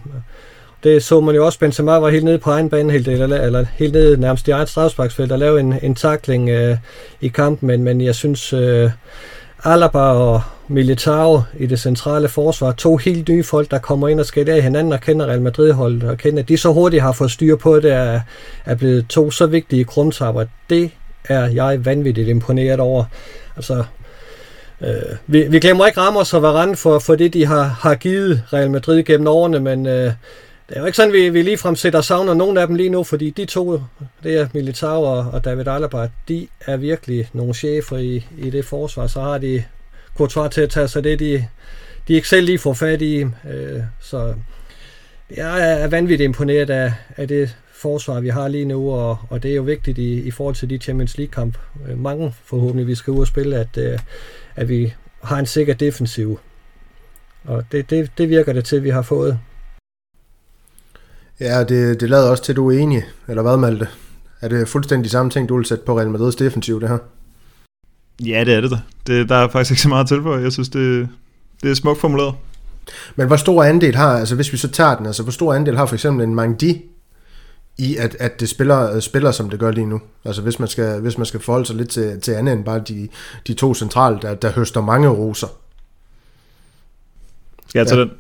[SPEAKER 2] det så man jo også, Benzema var helt nede på egen bane, helt, eller, eller helt nede nærmest i eget strafsparksfelt, og lavede en, en takling øh, i kampen, men, men jeg synes, øh, Alaba og Militao i det centrale forsvar, to helt nye folk, der kommer ind og skal af hinanden og kender Real Madrid-holdet, og kender, at de så hurtigt har fået styr på det, er, er blevet to så vigtige krumtapper. Det er jeg vanvittigt imponeret over. Altså, øh, vi, vi glemmer ikke Ramos og Varane for, for det, de har, har givet Real Madrid gennem årene, men øh, det er jo ikke sådan, vi, vi ligefrem sætter savner nogen af dem lige nu, fordi de to, det er Militao og, og David Alaba, de er virkelig nogle chefer i, i det forsvar. Så har de Courtois til at tage sig det, de, de ikke selv lige får fat i. Øh, så jeg er vanvittigt imponeret af, af det forsvar, vi har lige nu, og, og det er jo vigtigt i, i forhold til de Champions League-kamp. Øh, mange forhåbentlig, vi skal ud og spille, at, øh, at vi har en sikker defensiv. Og det, det, det virker det til, vi har fået.
[SPEAKER 1] Ja, det, det lader også til, at du er enig, eller hvad, Malte? Er det fuldstændig samme ting, du vil sætte på Real Madrid's defensiv, det her?
[SPEAKER 3] Ja, det er det da. Det, der er faktisk ikke så meget til for. Jeg synes, det, det er smukt formuleret.
[SPEAKER 1] Men hvor stor andel har, altså hvis vi så tager den, altså hvor stor andel har for eksempel en Mangdi i, at, at det spiller, spiller, som det gør lige nu? Altså hvis man skal, hvis man skal forholde sig lidt til, til andet end bare de, de to centrale, der, der høster mange roser.
[SPEAKER 3] Skal jeg tage ja. den?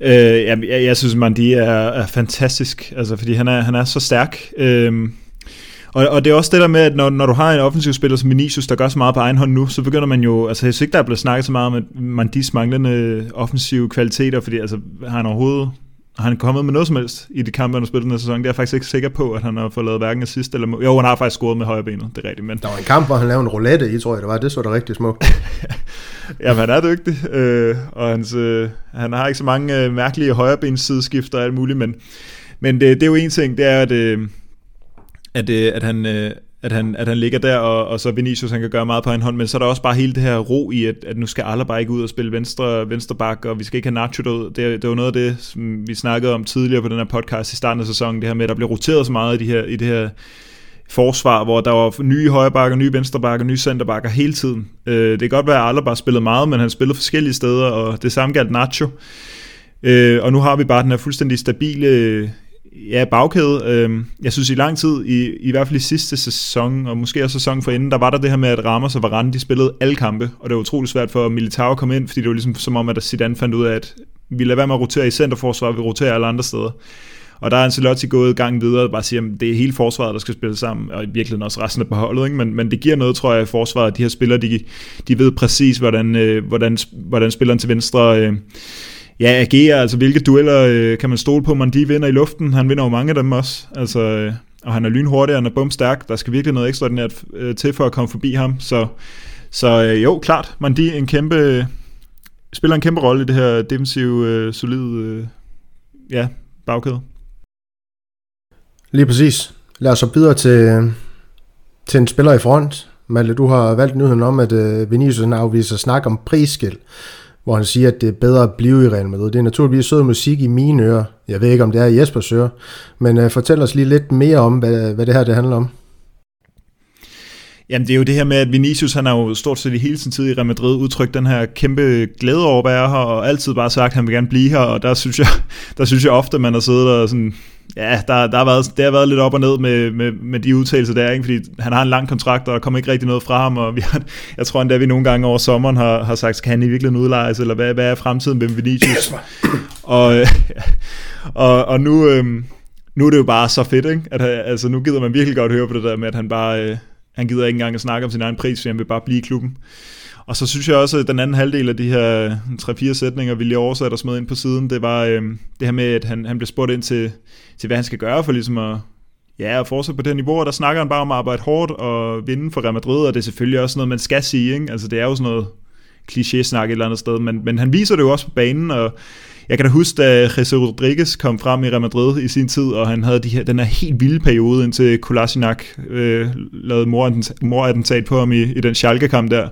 [SPEAKER 3] Øh, jeg, jeg, jeg synes, Mandi er, er fantastisk, altså, fordi han er, han er så stærk. Øh, og, og det er også det der med, at når, når du har en offensiv spiller som Vinicius, der gør så meget på egen hånd nu, så begynder man jo, altså jeg synes ikke, der er blevet snakket så meget om Mandis manglende offensive kvaliteter, fordi altså, har han overhovedet har han kommet med noget som helst i de kampe, han har spillet den her sæson? Det er jeg faktisk ikke sikker på, at han har fået lavet hverken assist eller Jo, han har faktisk scoret med højre benet, det er rigtigt. Men...
[SPEAKER 1] Der var en kamp, hvor han lavede en roulette i, tror jeg det var. Det så da rigtig smukt.
[SPEAKER 3] Jamen, han er dygtig, øh, og hans, øh, han har ikke så mange øh, mærkelige højrebens og alt muligt, men, men det, det er jo en ting, det er, at, øh, at, øh, at han... Øh, at han, at han ligger der, og, og så Vinicius han kan gøre meget på en hånd, men så er der også bare hele det her ro i, at, at nu skal Alaba ikke ud og spille venstre, venstre bak, og vi skal ikke have Nacho derud. Det, det var noget af det, som vi snakkede om tidligere på den her podcast i starten af sæsonen, det her med, at der blev roteret så meget i, de her, i det her forsvar, hvor der var nye højrebakker, nye venstrebakker, nye centerbakker hele tiden. Øh, det kan godt være, at Alaba spillede meget, men han spillede forskellige steder, og det samme galt Nacho. Øh, og nu har vi bare den her fuldstændig stabile ja, bagkæde. Øh, jeg synes i lang tid, i, i hvert fald i sidste sæson, og måske også sæson for inden, der var der det her med, at Ramos og Varane, de spillede alle kampe, og det var utrolig svært for Militao at komme ind, fordi det var ligesom som om, at Zidane fandt ud af, at vi lader være med at rotere i centerforsvaret, vi roterer alle andre steder. Og der er Ancelotti gået gang videre og bare siger, at det er hele forsvaret, der skal spille sammen, og i virkeligheden også resten af beholdet. Ikke? Men, men det giver noget, tror jeg, i forsvaret. De her spillere, de, de ved præcis, hvordan, øh, hvordan, hvordan spilleren til venstre øh, ja, agerer. Altså, hvilke dueller øh, kan man stole på, man de vinder i luften. Han vinder jo mange af dem også. Altså, øh, og han er lynhurtig, han er bumstærk. Der skal virkelig noget ekstraordinært øh, til for at komme forbi ham. Så, så øh, jo, klart, Mandi en kæmpe, spiller en kæmpe rolle i det her defensive, øh, solide øh, ja, bagkæde.
[SPEAKER 1] Lige præcis. Lad os så videre til, til en spiller i front. Malte, du har valgt nyheden om, at øh, Vinicius afviser snak om prisskilt, hvor han siger, at det er bedre at blive i Real Madrid. Det er naturligvis sød musik i mine ører. Jeg ved ikke, om det er Jespers ører. Men uh, fortæl os lige lidt mere om, hvad, hvad det her det handler om.
[SPEAKER 3] Jamen det er jo det her med, at Vinicius han har jo stort set i hele sin tid i Real Madrid udtrykt den her kæmpe glæde over at være her, og altid bare sagt, at han vil gerne blive her, og der synes jeg, der synes jeg ofte, at man har siddet og sådan, ja, der, der har været, det har været lidt op og ned med, med, med de udtalelser der, ikke? fordi han har en lang kontrakt, og der kommer ikke rigtig noget fra ham, og vi har, jeg tror endda, vi nogle gange over sommeren har, har sagt, kan han i virkeligheden udlejes, eller hvad, hvad er fremtiden med Vinicius? og, og, og nu, øhm, nu er det jo bare så fedt, ikke? At, altså, nu gider man virkelig godt høre på det der med, at han bare, øh, han gider ikke engang at snakke om sin egen pris, for han vil bare blive i klubben. Og så synes jeg også, at den anden halvdel af de her 3-4 sætninger, vi lige oversatte og smed ind på siden, det var øh, det her med, at han, han blev spurgt ind til, til, hvad han skal gøre for ligesom at, ja, at fortsætte på det her niveau, og der snakker han bare om at arbejde hårdt og vinde for Real Madrid, og det er selvfølgelig også noget, man skal sige, ikke? Altså det er jo sådan noget kliché-snak et eller andet sted, men, men han viser det jo også på banen, og jeg kan da huske, da Jesus Rodriguez kom frem i Real Madrid i sin tid, og han havde de her, den her helt vilde periode, indtil Kolasinac øh, lavede morattentat på ham i, i den Schalke-kamp der.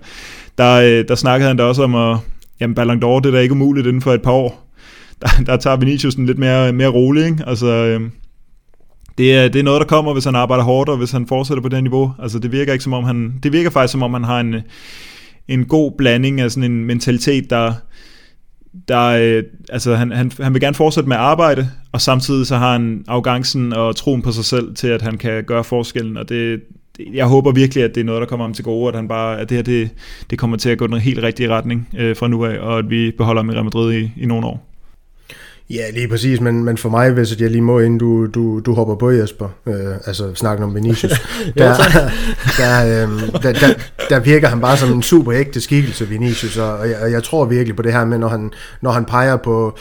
[SPEAKER 3] Der, øh, der snakkede han da også om, at jamen, Ballon d'Or, det er da ikke umuligt inden for et par år. Der, der tager Vinicius den lidt mere, mere rolig, ikke? Altså, øh, det er, det er noget, der kommer, hvis han arbejder hårdt, og hvis han fortsætter på det niveau. Altså, det virker ikke som om han, det virker faktisk som om han har en, en god blanding af sådan en mentalitet, der, der, øh, altså han, han, han vil gerne fortsætte med at arbejde, og samtidig så har han afgangsen og troen på sig selv til, at han kan gøre forskellen, og det, jeg håber virkelig, at det er noget, der kommer ham til gode, at, han bare, at det her det, det kommer til at gå den helt rigtige retning øh, fra nu af, og at vi beholder ham i Real Madrid i, i nogle år.
[SPEAKER 1] Ja, lige præcis, men, men for mig, hvis jeg lige må, inden du, du, du hopper på, Jesper, øh, altså snakken om Vinicius, der, der, øh, der, der, der virker han bare som en super ægte skikkelse, Vinicius, og jeg, og jeg tror virkelig på det her med, når han, når han peger på,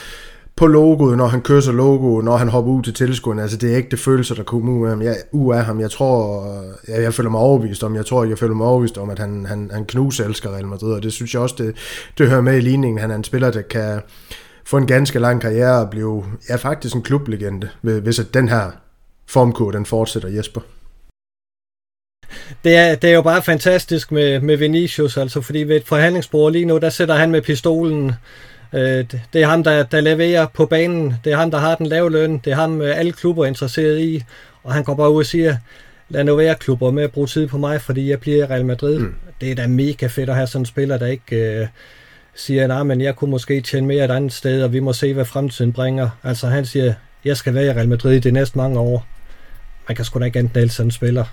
[SPEAKER 1] på logoet, når han kysser logoet, når han hopper ud til tilskuerne. Altså, det er ikke det følelser, der kommer ud af ham. Jeg, ud af ham. Jeg tror, jeg, jeg føler mig overbevist om, jeg tror, jeg føler mig overbevist om, at han, han, han knuser elsker Real Madrid, og det synes jeg også, det, det hører med i ligningen. Han er en spiller, der kan få en ganske lang karriere og blive, ja, faktisk en klublegende, hvis at den her formkode, den fortsætter, Jesper.
[SPEAKER 2] Det er, det er jo bare fantastisk med, med Vinicius, altså fordi ved et forhandlingsbord lige nu, der sætter han med pistolen Øh, det, er ham, der, der leverer på banen. Det er ham, der har den lave løn. Det er ham, øh, alle klubber er interesseret i. Og han går bare ud og siger, lad nu være klubber med at bruge tid på mig, fordi jeg bliver Real Madrid. Mm. Det er da mega fedt at have sådan en spiller, der ikke øh, siger, nej, men jeg kunne måske tjene mere et andet sted, og vi må se, hvad fremtiden bringer. Altså han siger, jeg skal være i Real Madrid i de næste mange år. Man kan sgu da ikke enten sådan en spiller.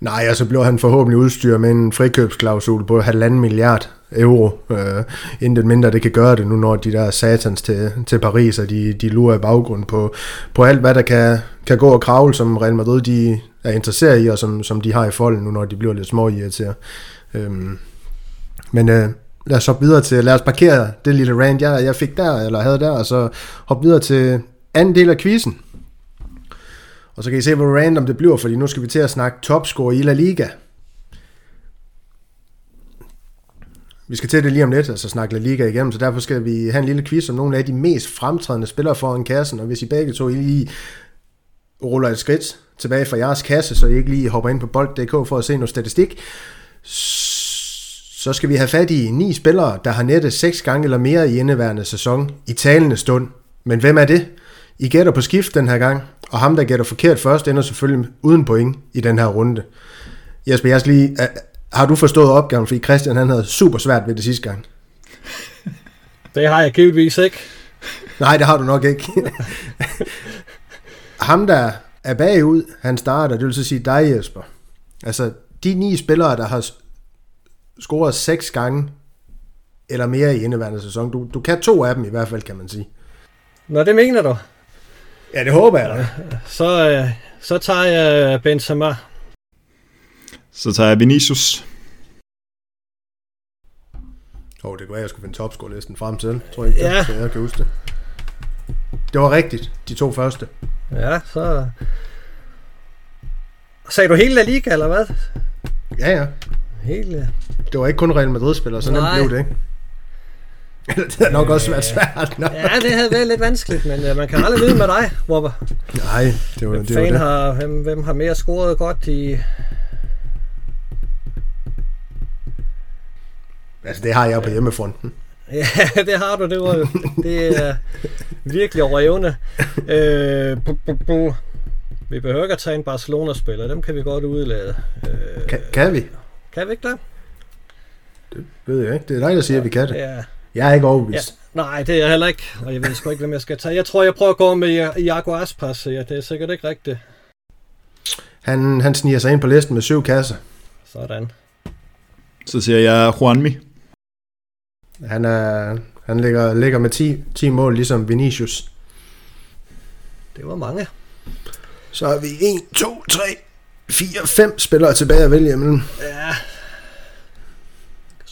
[SPEAKER 1] Nej, og så blev han forhåbentlig udstyret med en frikøbsklausul på halvanden milliard euro, øh, inden det mindre det kan gøre det nu, når de der satans til, til Paris, og de, de lurer i baggrund på, på alt, hvad der kan, kan gå og kravle, som Real Madrid de er interesseret i, og som, som de har i folden nu, når de bliver lidt små irriteret. Øh, men øh, lad os hoppe videre til, lad os parkere det lille rant, jeg, jeg fik der, eller havde der, og så hoppe videre til anden del af quizzen. Og så kan I se, hvor random det bliver, fordi nu skal vi til at snakke topscore i La Liga. Vi skal til det lige om lidt, altså snakke La Liga igennem, så derfor skal vi have en lille quiz om nogle af de mest fremtrædende spillere foran kassen, og hvis I begge to lige ruller et skridt tilbage fra jeres kasse, så I ikke lige hopper ind på bold.dk for at se noget statistik, så skal vi have fat i ni spillere, der har nettet seks gange eller mere i indeværende sæson i talende stund. Men hvem er det? I gætter på skift den her gang, og ham, der gætter forkert først, ender selvfølgelig uden point i den her runde. Jesper, jeg skal lige, har du forstået opgaven, fordi Christian han havde super svært ved det sidste gang?
[SPEAKER 2] Det har jeg givetvis ikke.
[SPEAKER 1] Nej, det har du nok ikke. ham, der er bagud, han starter, det vil så sige dig, Jesper. Altså, de ni spillere, der har scoret seks gange eller mere i indeværende sæson, du, du kan to af dem i hvert fald, kan man sige.
[SPEAKER 2] Nå, det mener du?
[SPEAKER 1] Ja, det håber jeg da.
[SPEAKER 2] Så, øh, så tager jeg Benzema.
[SPEAKER 3] Så tager jeg Vinicius.
[SPEAKER 1] Åh, oh, det kunne være, jeg skulle finde topscore-listen frem til, tror jeg ikke,
[SPEAKER 2] Ja.
[SPEAKER 1] så jeg kan huske det. Det var rigtigt, de to første.
[SPEAKER 2] Ja, så... Sagde du hele La Liga, eller hvad?
[SPEAKER 1] Ja, ja.
[SPEAKER 2] Hele...
[SPEAKER 1] Det var ikke kun Real Madrid-spillere, så nemt blev det ikke. Det har nok også været svært. Nå.
[SPEAKER 2] Ja, det havde været lidt vanskeligt, men uh, man kan aldrig vide med dig, hvor
[SPEAKER 1] Nej, det var
[SPEAKER 2] hvem,
[SPEAKER 1] det. Var det.
[SPEAKER 2] har, hvem, hvem har mere scoret godt i...
[SPEAKER 1] Altså, det har jeg på hjemmefronten.
[SPEAKER 2] Ja, det har du, det var jo- det er virkelig over evne. Øh, bu, bu, bu. Vi behøver ikke at tage en Barcelona-spiller, dem kan vi godt udlade. Øh,
[SPEAKER 1] Kan, kan vi?
[SPEAKER 2] kan vi ikke det?
[SPEAKER 1] Det ved jeg ikke. Det er dig, der siger, at vi kan det.
[SPEAKER 2] Ja.
[SPEAKER 1] Jeg er ikke
[SPEAKER 2] ja.
[SPEAKER 1] overbevist.
[SPEAKER 2] Nej, det er jeg heller ikke, og jeg ved sgu ikke, hvem jeg skal tage. Jeg tror, jeg prøver at gå med Iago Aspas, ja, det er sikkert ikke rigtigt.
[SPEAKER 1] Han, han sniger sig ind på listen med syv kasser.
[SPEAKER 2] Sådan.
[SPEAKER 3] Så siger jeg Juanmi.
[SPEAKER 1] Han, er, han ligger, ligger med 10, 10 mål, ligesom Vinicius.
[SPEAKER 2] Det var mange.
[SPEAKER 1] Så har vi 1, 2, 3, 4, 5 spillere tilbage at vælge imellem.
[SPEAKER 2] Ja.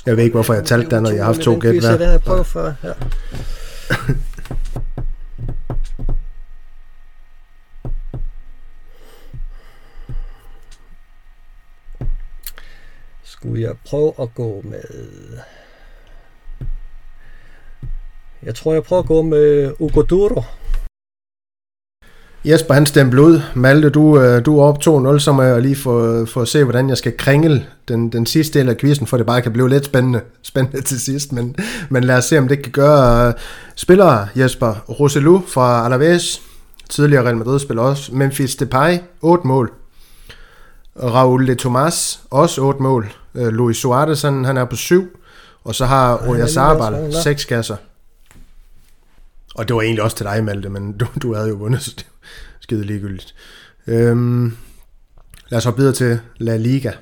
[SPEAKER 1] Jeg ved ikke, hvorfor jeg talte der, når jeg har haft to gæt
[SPEAKER 2] hver. jeg prøvet for, ja. Skulle jeg prøve at gå med... Jeg tror, jeg prøver at gå med Ugo Duro.
[SPEAKER 1] Jesper, han stemte ud. Malte, du, øh, du er op 2-0, så må jeg lige få, få at se, hvordan jeg skal kringle den, den sidste del af quizzen, for det bare kan blive lidt spændende, spændende til sidst. Men, men lad os se, om det kan gøre. Spillere, Jesper Roselu fra Alaves, tidligere Real Madrid-spiller også. Memphis Depay, 8 mål. Raul de Tomas, også 8 mål. Øh, Luis Suarez, han, han er på 7. Og så har Oyarzabal
[SPEAKER 2] været sådan,
[SPEAKER 1] 6 kasser. Og det var egentlig også til dig, Malte, men du, du havde jo vundet, skide ligegyldigt. Øhm, lad os hoppe videre til La Liga.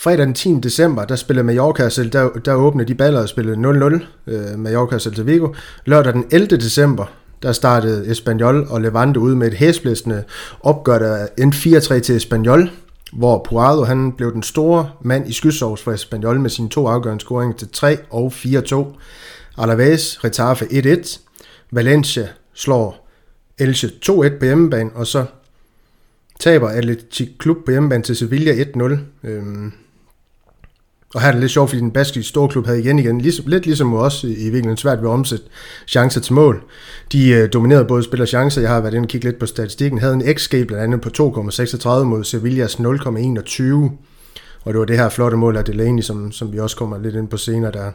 [SPEAKER 1] Fredag den 10. december, der spillede Mallorca og der, der åbnede de baller og spillede 0-0, øh, Mallorca og Celta Vigo. Lørdag den 11. december, der startede Espanyol og Levante ud med et hæsblæsende opgør, der endte 4-3 til Espanyol, hvor Puado han blev den store mand i skysovs for Espanyol med sine to afgørende scoringer til 3 og 4-2. Alaves, Retafe 1-1. Valencia slår Elche 2-1 på hjemmebane, og så taber Atletic Klub på hjemmebane til Sevilla 1-0. Øhm, og her er det lidt sjovt, fordi den baskiske storklub havde igen igen, ligesom, lidt ligesom os i, virkeligheden svært ved at omsætte chancer til mål. De øh, dominerede både spiller chancer, jeg har været inde og kigge lidt på statistikken, havde en XG blandt andet på 2,36 mod Sevillas 0,21. Og det var det her flotte mål af Delaney, som, som vi også kommer lidt ind på senere, der,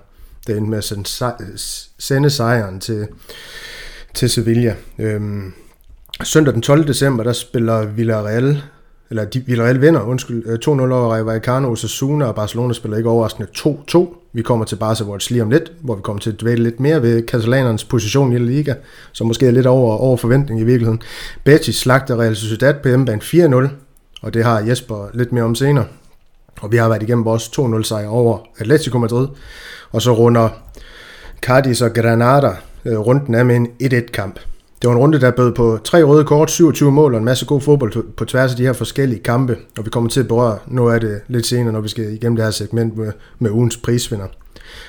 [SPEAKER 1] det endte med at sende sejren til, til Sevilla. Øhm, søndag den 12. december, der spiller Villarreal eller de, Villarreal vinder, undskyld, øh, 2-0 over Rayo Vallecano, Osasuna og Barcelona spiller ikke overraskende 2-2. Vi kommer til Barca Watch lige om lidt, hvor vi kommer til at dvæle lidt mere ved katalanernes position i La Liga, som måske er lidt over, over forventning i virkeligheden. Betis slagter Real Sociedad på hjemmebane 4-0, og det har Jesper lidt mere om senere. Og vi har været igennem vores 2-0 sejr over Atletico Madrid, og så runder Cardis og Granada Øh, runden af med en 1-1 kamp. Det var en runde, der bød på tre røde kort, 27 mål og en masse god fodbold på tværs af de her forskellige kampe, og vi kommer til at berøre noget af det lidt senere, når vi skal igennem det her segment med, med ugens prisvinder.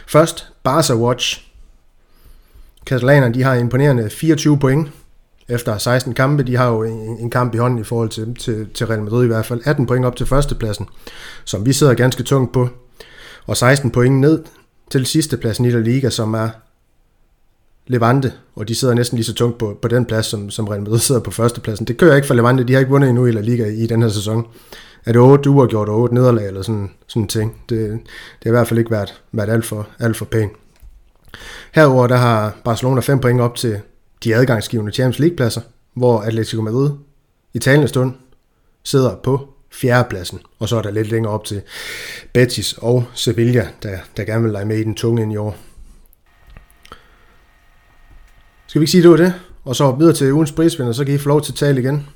[SPEAKER 1] Først, Barca Watch. Katalanerne de har imponerende 24 point efter 16 kampe. De har jo en, en kamp i hånden i forhold til, til, til Real Madrid i hvert fald. 18 point op til førstepladsen, som vi sidder ganske tungt på, og 16 point ned til sidstepladsen i La Liga, som er Levante, og de sidder næsten lige så tungt på, på den plads, som, som Real Madrid sidder på førstepladsen. Det kører ikke for Levante, de har ikke vundet endnu i La Liga i den her sæson. Er det 8 gjort og 8 nederlag eller sådan, sådan en ting? Det, det har i hvert fald ikke været, været alt, for, alt for pænt. Herover der har Barcelona 5 point op til de adgangsgivende Champions League-pladser, hvor Atletico Madrid i talende stund sidder på fjerdepladsen, og så er der lidt længere op til Betis og Sevilla, der, der gerne vil lege med i den tunge ind i år. Skal vi ikke sige, det var det? Og så videre til ugens prisvinder, så kan I få lov til at tale igen.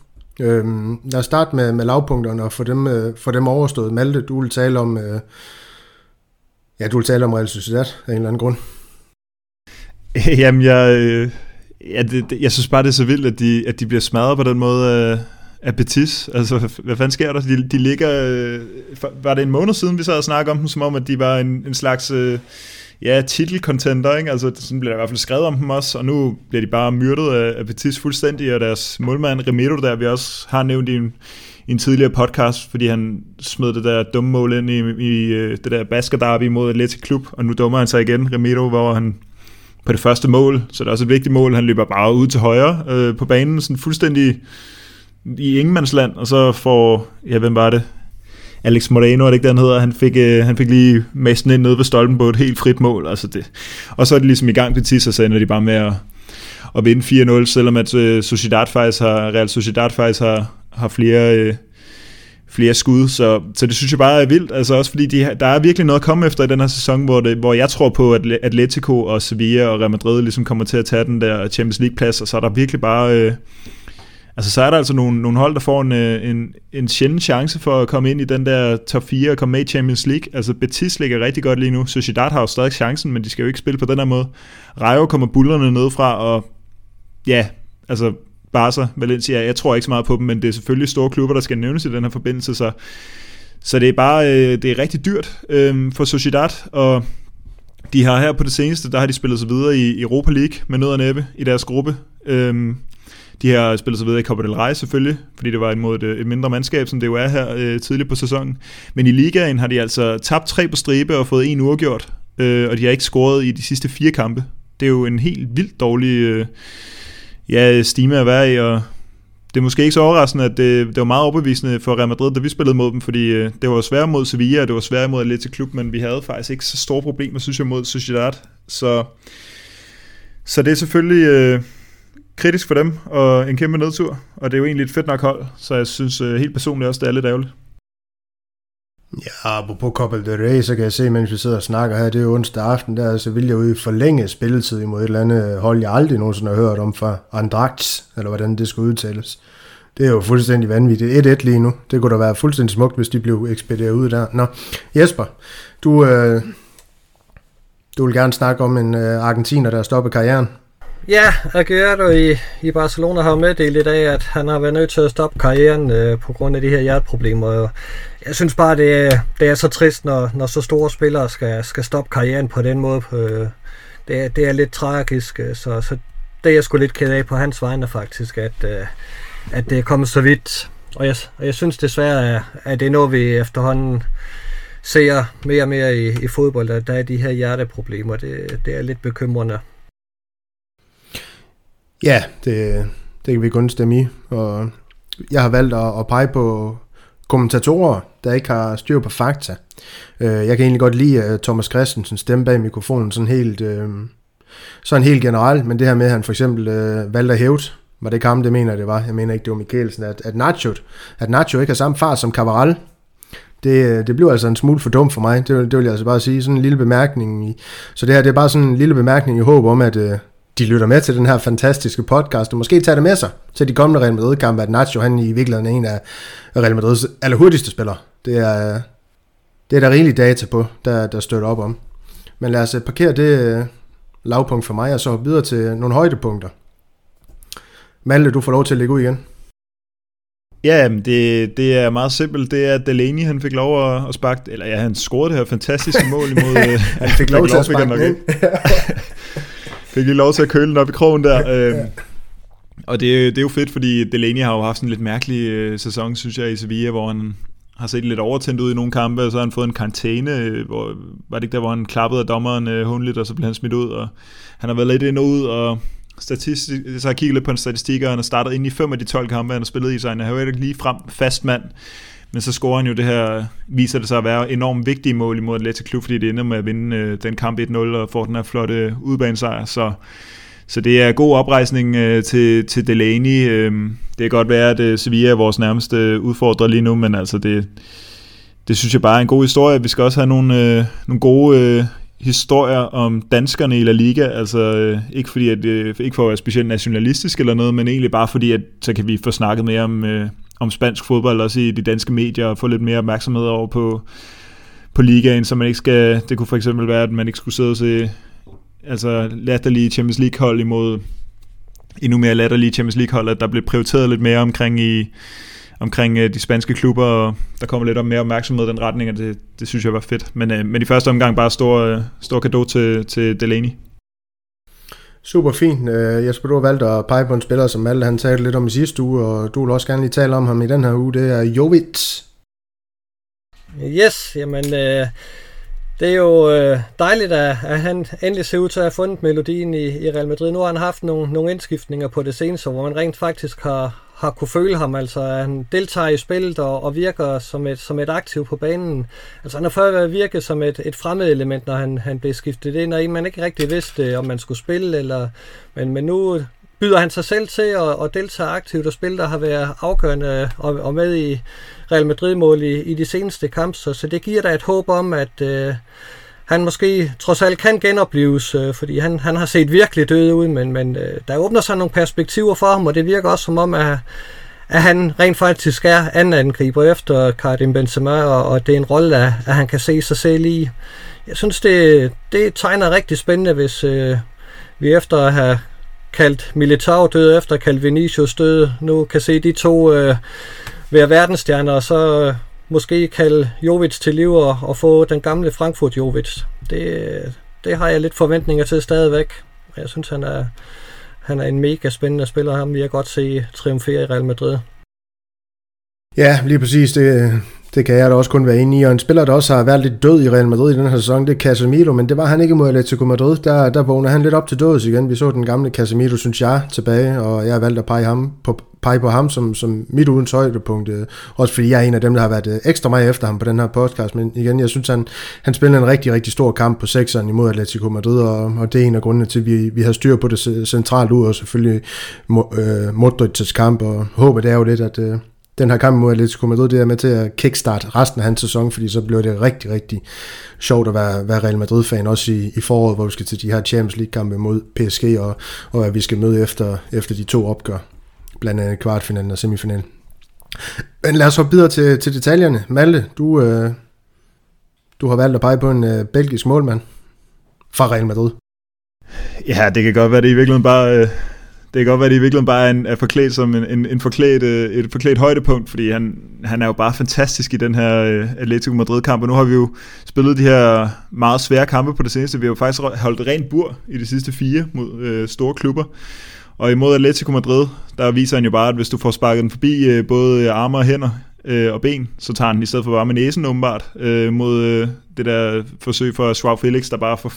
[SPEAKER 1] Øhm, lad os starte med, med lavpunkterne og få dem, øh, få dem overstået. Malte, du vil tale om, øh, ja, du vil tale om Real Sociedad af en eller anden grund.
[SPEAKER 3] Jamen, jeg, øh, ja, det, det, jeg synes bare, det er så vildt, at de, at de bliver smadret på den måde af, af Betis. Altså, hvad fanden sker der? De, de ligger... Øh, var det en måned siden, vi sad og snakkede om dem, som om, at de var en, en slags... Øh, ja, titelcontender, ikke? Altså, sådan bliver der i hvert fald skrevet om dem også, og nu bliver de bare myrdet af, af Betis fuldstændig, og deres målmand Remiro, der vi også har nævnt i en, i en tidligere podcast, fordi han smed det der dumme mål ind i, i øh, det der basket mod Atletic Klub, og nu dummer han sig igen, Remiro, hvor han på det første mål, så det er også et vigtigt mål, han løber bare ud til højre øh, på banen, sådan fuldstændig i ingenmandsland, og så får, ja, hvem var det? Alex Moreno, er det ikke, den hedder, han fik, øh, han fik lige massen ind nede ved stolpen på et helt frit mål. Altså det. Og så er det ligesom i gang til tids, og så ender de bare med at, at vinde 4-0, selvom at øh, Sociedad faktisk har, Real Sociedad faktisk har, har flere, øh, flere skud, så, så det synes jeg bare er vildt, altså også fordi de, der er virkelig noget at komme efter i den her sæson, hvor, det, hvor jeg tror på, at Atletico og Sevilla og Real Madrid ligesom kommer til at tage den der Champions League plads, og så er der virkelig bare, øh, Altså, så er der altså nogle, nogle hold, der får en, øh, en, en sjælden chance for at komme ind i den der top 4 og komme med i Champions League. Altså, Betis ligger rigtig godt lige nu. Sociedad har jo stadig chancen, men de skal jo ikke spille på den her måde. Rayo kommer bullerne ned fra, og ja, altså, Barca, Valencia, jeg tror ikke så meget på dem, men det er selvfølgelig store klubber, der skal nævnes i den her forbindelse, så, så det er bare, øh, det er rigtig dyrt øh, for Sociedad, og de har her på det seneste, der har de spillet sig videre i Europa League med nød og næppe i deres gruppe. Øh, de har spillet sig videre i Copa del Rey selvfølgelig, fordi det var imod et, et mindre mandskab, som det jo er her øh, tidligt på sæsonen. Men i ligaen har de altså tabt tre på stribe og fået en uafgjort, øh, og de har ikke scoret i de sidste fire kampe. Det er jo en helt vildt dårlig øh, ja, stime at være i, og det er måske ikke så overraskende, at det, det var meget overbevisende for Real Madrid, da vi spillede mod dem, fordi øh, det var svært mod Sevilla, og det var svært mod Atletico Klub, men vi havde faktisk ikke så store problemer, synes jeg, mod Sociedad. Så, så det er selvfølgelig... Øh, kritisk for dem, og en kæmpe nedtur, og det er jo egentlig et fedt nok hold, så jeg synes øh, helt personligt også, det er lidt ærgerligt.
[SPEAKER 1] Ja, på Copa del Rey, så kan jeg se, mens vi sidder og snakker her, det er jo onsdag aften, der altså så vil jeg jo forlænge spilletid imod et eller andet hold, jeg aldrig nogensinde har hørt om fra Andrax, eller hvordan det skal udtales. Det er jo fuldstændig vanvittigt. 1-1 lige nu. Det kunne da være fuldstændig smukt, hvis de blev ekspederet ud der. Nå, Jesper, du, øh, du vil gerne snakke om en øh, argentiner, der stopper karrieren.
[SPEAKER 2] Ja, Aguero i, i Barcelona har meddelt i dag, at han har været nødt til at stoppe karrieren øh, på grund af de her hjerteproblemer. Jeg synes bare, det det er så trist, når, når så store spillere skal, skal stoppe karrieren på den måde. Øh, det, det er lidt tragisk, øh, så, så det er jeg sgu lidt ked af på hans vegne faktisk, at, øh, at det er kommet så vidt. Og jeg, og jeg synes desværre, at, at det er noget, vi efterhånden ser mere og mere i, i fodbold, at der er de her hjerteproblemer. Det, det er lidt bekymrende.
[SPEAKER 1] Ja, det, det kan vi kun stemme i. Og jeg har valgt at, at pege på kommentatorer, der ikke har styr på fakta. Øh, jeg kan egentlig godt lide øh, Thomas Christensen stemme bag mikrofonen sådan helt, øh, sådan helt generelt, men det her med, at han for eksempel øh, valgte at hæve, var det kamp, det mener det var, jeg mener ikke, det var Mikkelsen, at, at, Nacho, at Nacho ikke har samme far som Cavaral, det, øh, det bliver altså en smule for dumt for mig, det, det vil jeg altså bare sige, sådan en lille bemærkning. I, så det her, det er bare sådan en lille bemærkning i håb om, at øh, de lytter med til den her fantastiske podcast, og måske tager det med sig til de kommende Real Madrid-kampe, at Nacho han i virkeligheden er en af Real Madrids allerhurtigste spillere. Det er, det er der rigelig data på, der, der støtter op om. Men lad os øh, parkere det øh, lavpunkt for mig, og så videre til nogle højdepunkter. Malte, du får lov til at lægge ud igen.
[SPEAKER 3] Ja, det, det er meget simpelt. Det er, at Delaney han fik lov at, at sparke, eller ja, han scorede det her fantastiske mål imod...
[SPEAKER 1] Øh, han fik lov til at sparke den
[SPEAKER 3] Fik lige lov til at køle den op i krogen der. Øhm, og det, det er jo fedt, fordi Delaney har jo haft en lidt mærkelig øh, sæson, synes jeg, i Sevilla, hvor han har set lidt overtændt ud i nogle kampe, og så har han fået en karantæne, øh, hvor, var det ikke der, hvor han klappede af dommeren øh, hundligt, og så blev han smidt ud, og han har været lidt ind og ud, og statistik, så har jeg kigget lidt på en statistik, og han har startet ind i fem af de 12 kampe, han har spillet i sig. Han har jo ikke lige frem fast mand, men så scorer han jo det her, viser det sig at være enormt vigtige mål imod Atletico Klub, fordi det ender med at vinde øh, den kamp 1-0 og får den her flotte udbanesejr. Så, så det er god oprejsning øh, til, til Delaney. Øh, det kan godt være, at øh, Sevilla er vores nærmeste udfordrer lige nu, men altså det, det synes jeg bare er en god historie. Vi skal også have nogle, øh, nogle gode øh, historier om danskerne i La Liga, altså øh, ikke fordi at øh, ikke for at være specielt nationalistisk eller noget, men egentlig bare fordi at så kan vi få snakket mere om øh, om spansk fodbold også i de danske medier og få lidt mere opmærksomhed over på på ligaen, så man ikke skal det kunne for eksempel være at man ikke skulle sidde og se altså latterlige Champions League hold imod endnu mere latterlige Champions League hold, at der blev prioriteret lidt mere omkring i omkring øh, de spanske klubber, og der kommer lidt om mere opmærksomhed i den retning, og det, det synes jeg var fedt. Men, øh, men i første omgang bare stor, øh, stor gave til, til Delaney.
[SPEAKER 1] Super fint. Øh, Jesper, du har valgt at pege på en spiller, som Malte han talte lidt om i sidste uge, og du vil også gerne lige tale om ham i den her uge. Det er Jovic.
[SPEAKER 2] Yes, jamen øh, det er jo øh, dejligt, at, at han endelig ser ud til at have fundet melodien i, i Real Madrid. Nu har han haft nogle, nogle indskiftninger på det seneste, hvor man rent faktisk har, har kunne føle ham. Altså, han deltager i spillet og, og virker som et, som et aktiv på banen. Altså, han har før virket som et, et fremmed element, når han, han blev skiftet ind, og man ikke rigtig vidste, om man skulle spille, eller, men, men nu byder han sig selv til at, at deltage aktivt og spille, der har været afgørende og, og med i Real Madrid-mål i, i de seneste kampe. Så, så det giver da et håb om, at øh, han måske trods alt kan genopleves, øh, fordi han, han har set virkelig død ud, men, men øh, der åbner sig nogle perspektiver for ham, og det virker også som om, at, at han rent faktisk er anden angriber efter Karim Benzema, og, og det er en rolle, at, at han kan se sig selv i. Jeg synes, det, det tegner rigtig spændende, hvis øh, vi efter at have kaldt Militao død, efter at kaldt Vinicius død, nu kan se de to øh, være verdensstjerner, og så øh, måske kalde Jovic til liv og, og få den gamle Frankfurt Jovic. Det, det har jeg lidt forventninger til stadigvæk. Jeg synes, han er, han er en mega spændende spiller. Ham vil jeg godt se triumfere i Real Madrid.
[SPEAKER 1] Ja, lige præcis. Det, det kan jeg da også kun være enig i. Og en spiller, der også har været lidt død i Real Madrid i den her sæson, det er Casemiro, men det var han ikke mod Atletico Madrid. Der, der vågner han lidt op til døds igen. Vi så den gamle Casemiro, synes jeg, tilbage, og jeg har valgt at pege, ham på, pege på ham som, som mit uden højdepunkt. Øh. Også fordi jeg er en af dem, der har været øh, ekstra meget efter ham på den her podcast. Men igen, jeg synes, han, han spillede en rigtig, rigtig stor kamp på sekseren imod Atletico Madrid, og, og det er en af grundene til, at vi, vi har styr på det centralt ud, og selvfølgelig øh, Modric's kamp, og håbet er jo lidt, at, øh, den her kamp mod Atletico Madrid, det er med til at kickstart resten af hans sæson, fordi så bliver det rigtig, rigtig sjovt at være, være Real Madrid-fan, også i, i foråret, hvor vi skal til de her Champions League-kampe mod PSG, og, og at vi skal møde efter, efter de to opgør, blandt andet kvartfinalen og semifinalen. Men lad os hoppe videre til, til detaljerne. Malte, du, øh, du har valgt at pege på en øh, belgisk målmand fra Real Madrid.
[SPEAKER 3] Ja, det kan godt være, det i virkeligheden bare... Øh det kan godt være, at det i virkeligheden bare er, en, er forklædt som en, en, en forklædt, øh, et forklædt højdepunkt, fordi han, han er jo bare fantastisk i den her øh, Atletico Madrid-kamp, og nu har vi jo spillet de her meget svære kampe på det seneste. Vi har jo faktisk holdt rent bur i de sidste fire mod øh, store klubber, og imod Atletico Madrid, der viser han jo bare, at hvis du får sparket den forbi øh, både øh, arme og hænder øh, og ben, så tager han i stedet for bare med næsen åbenbart øh, mod øh, det der forsøg for Schwab Felix, der bare får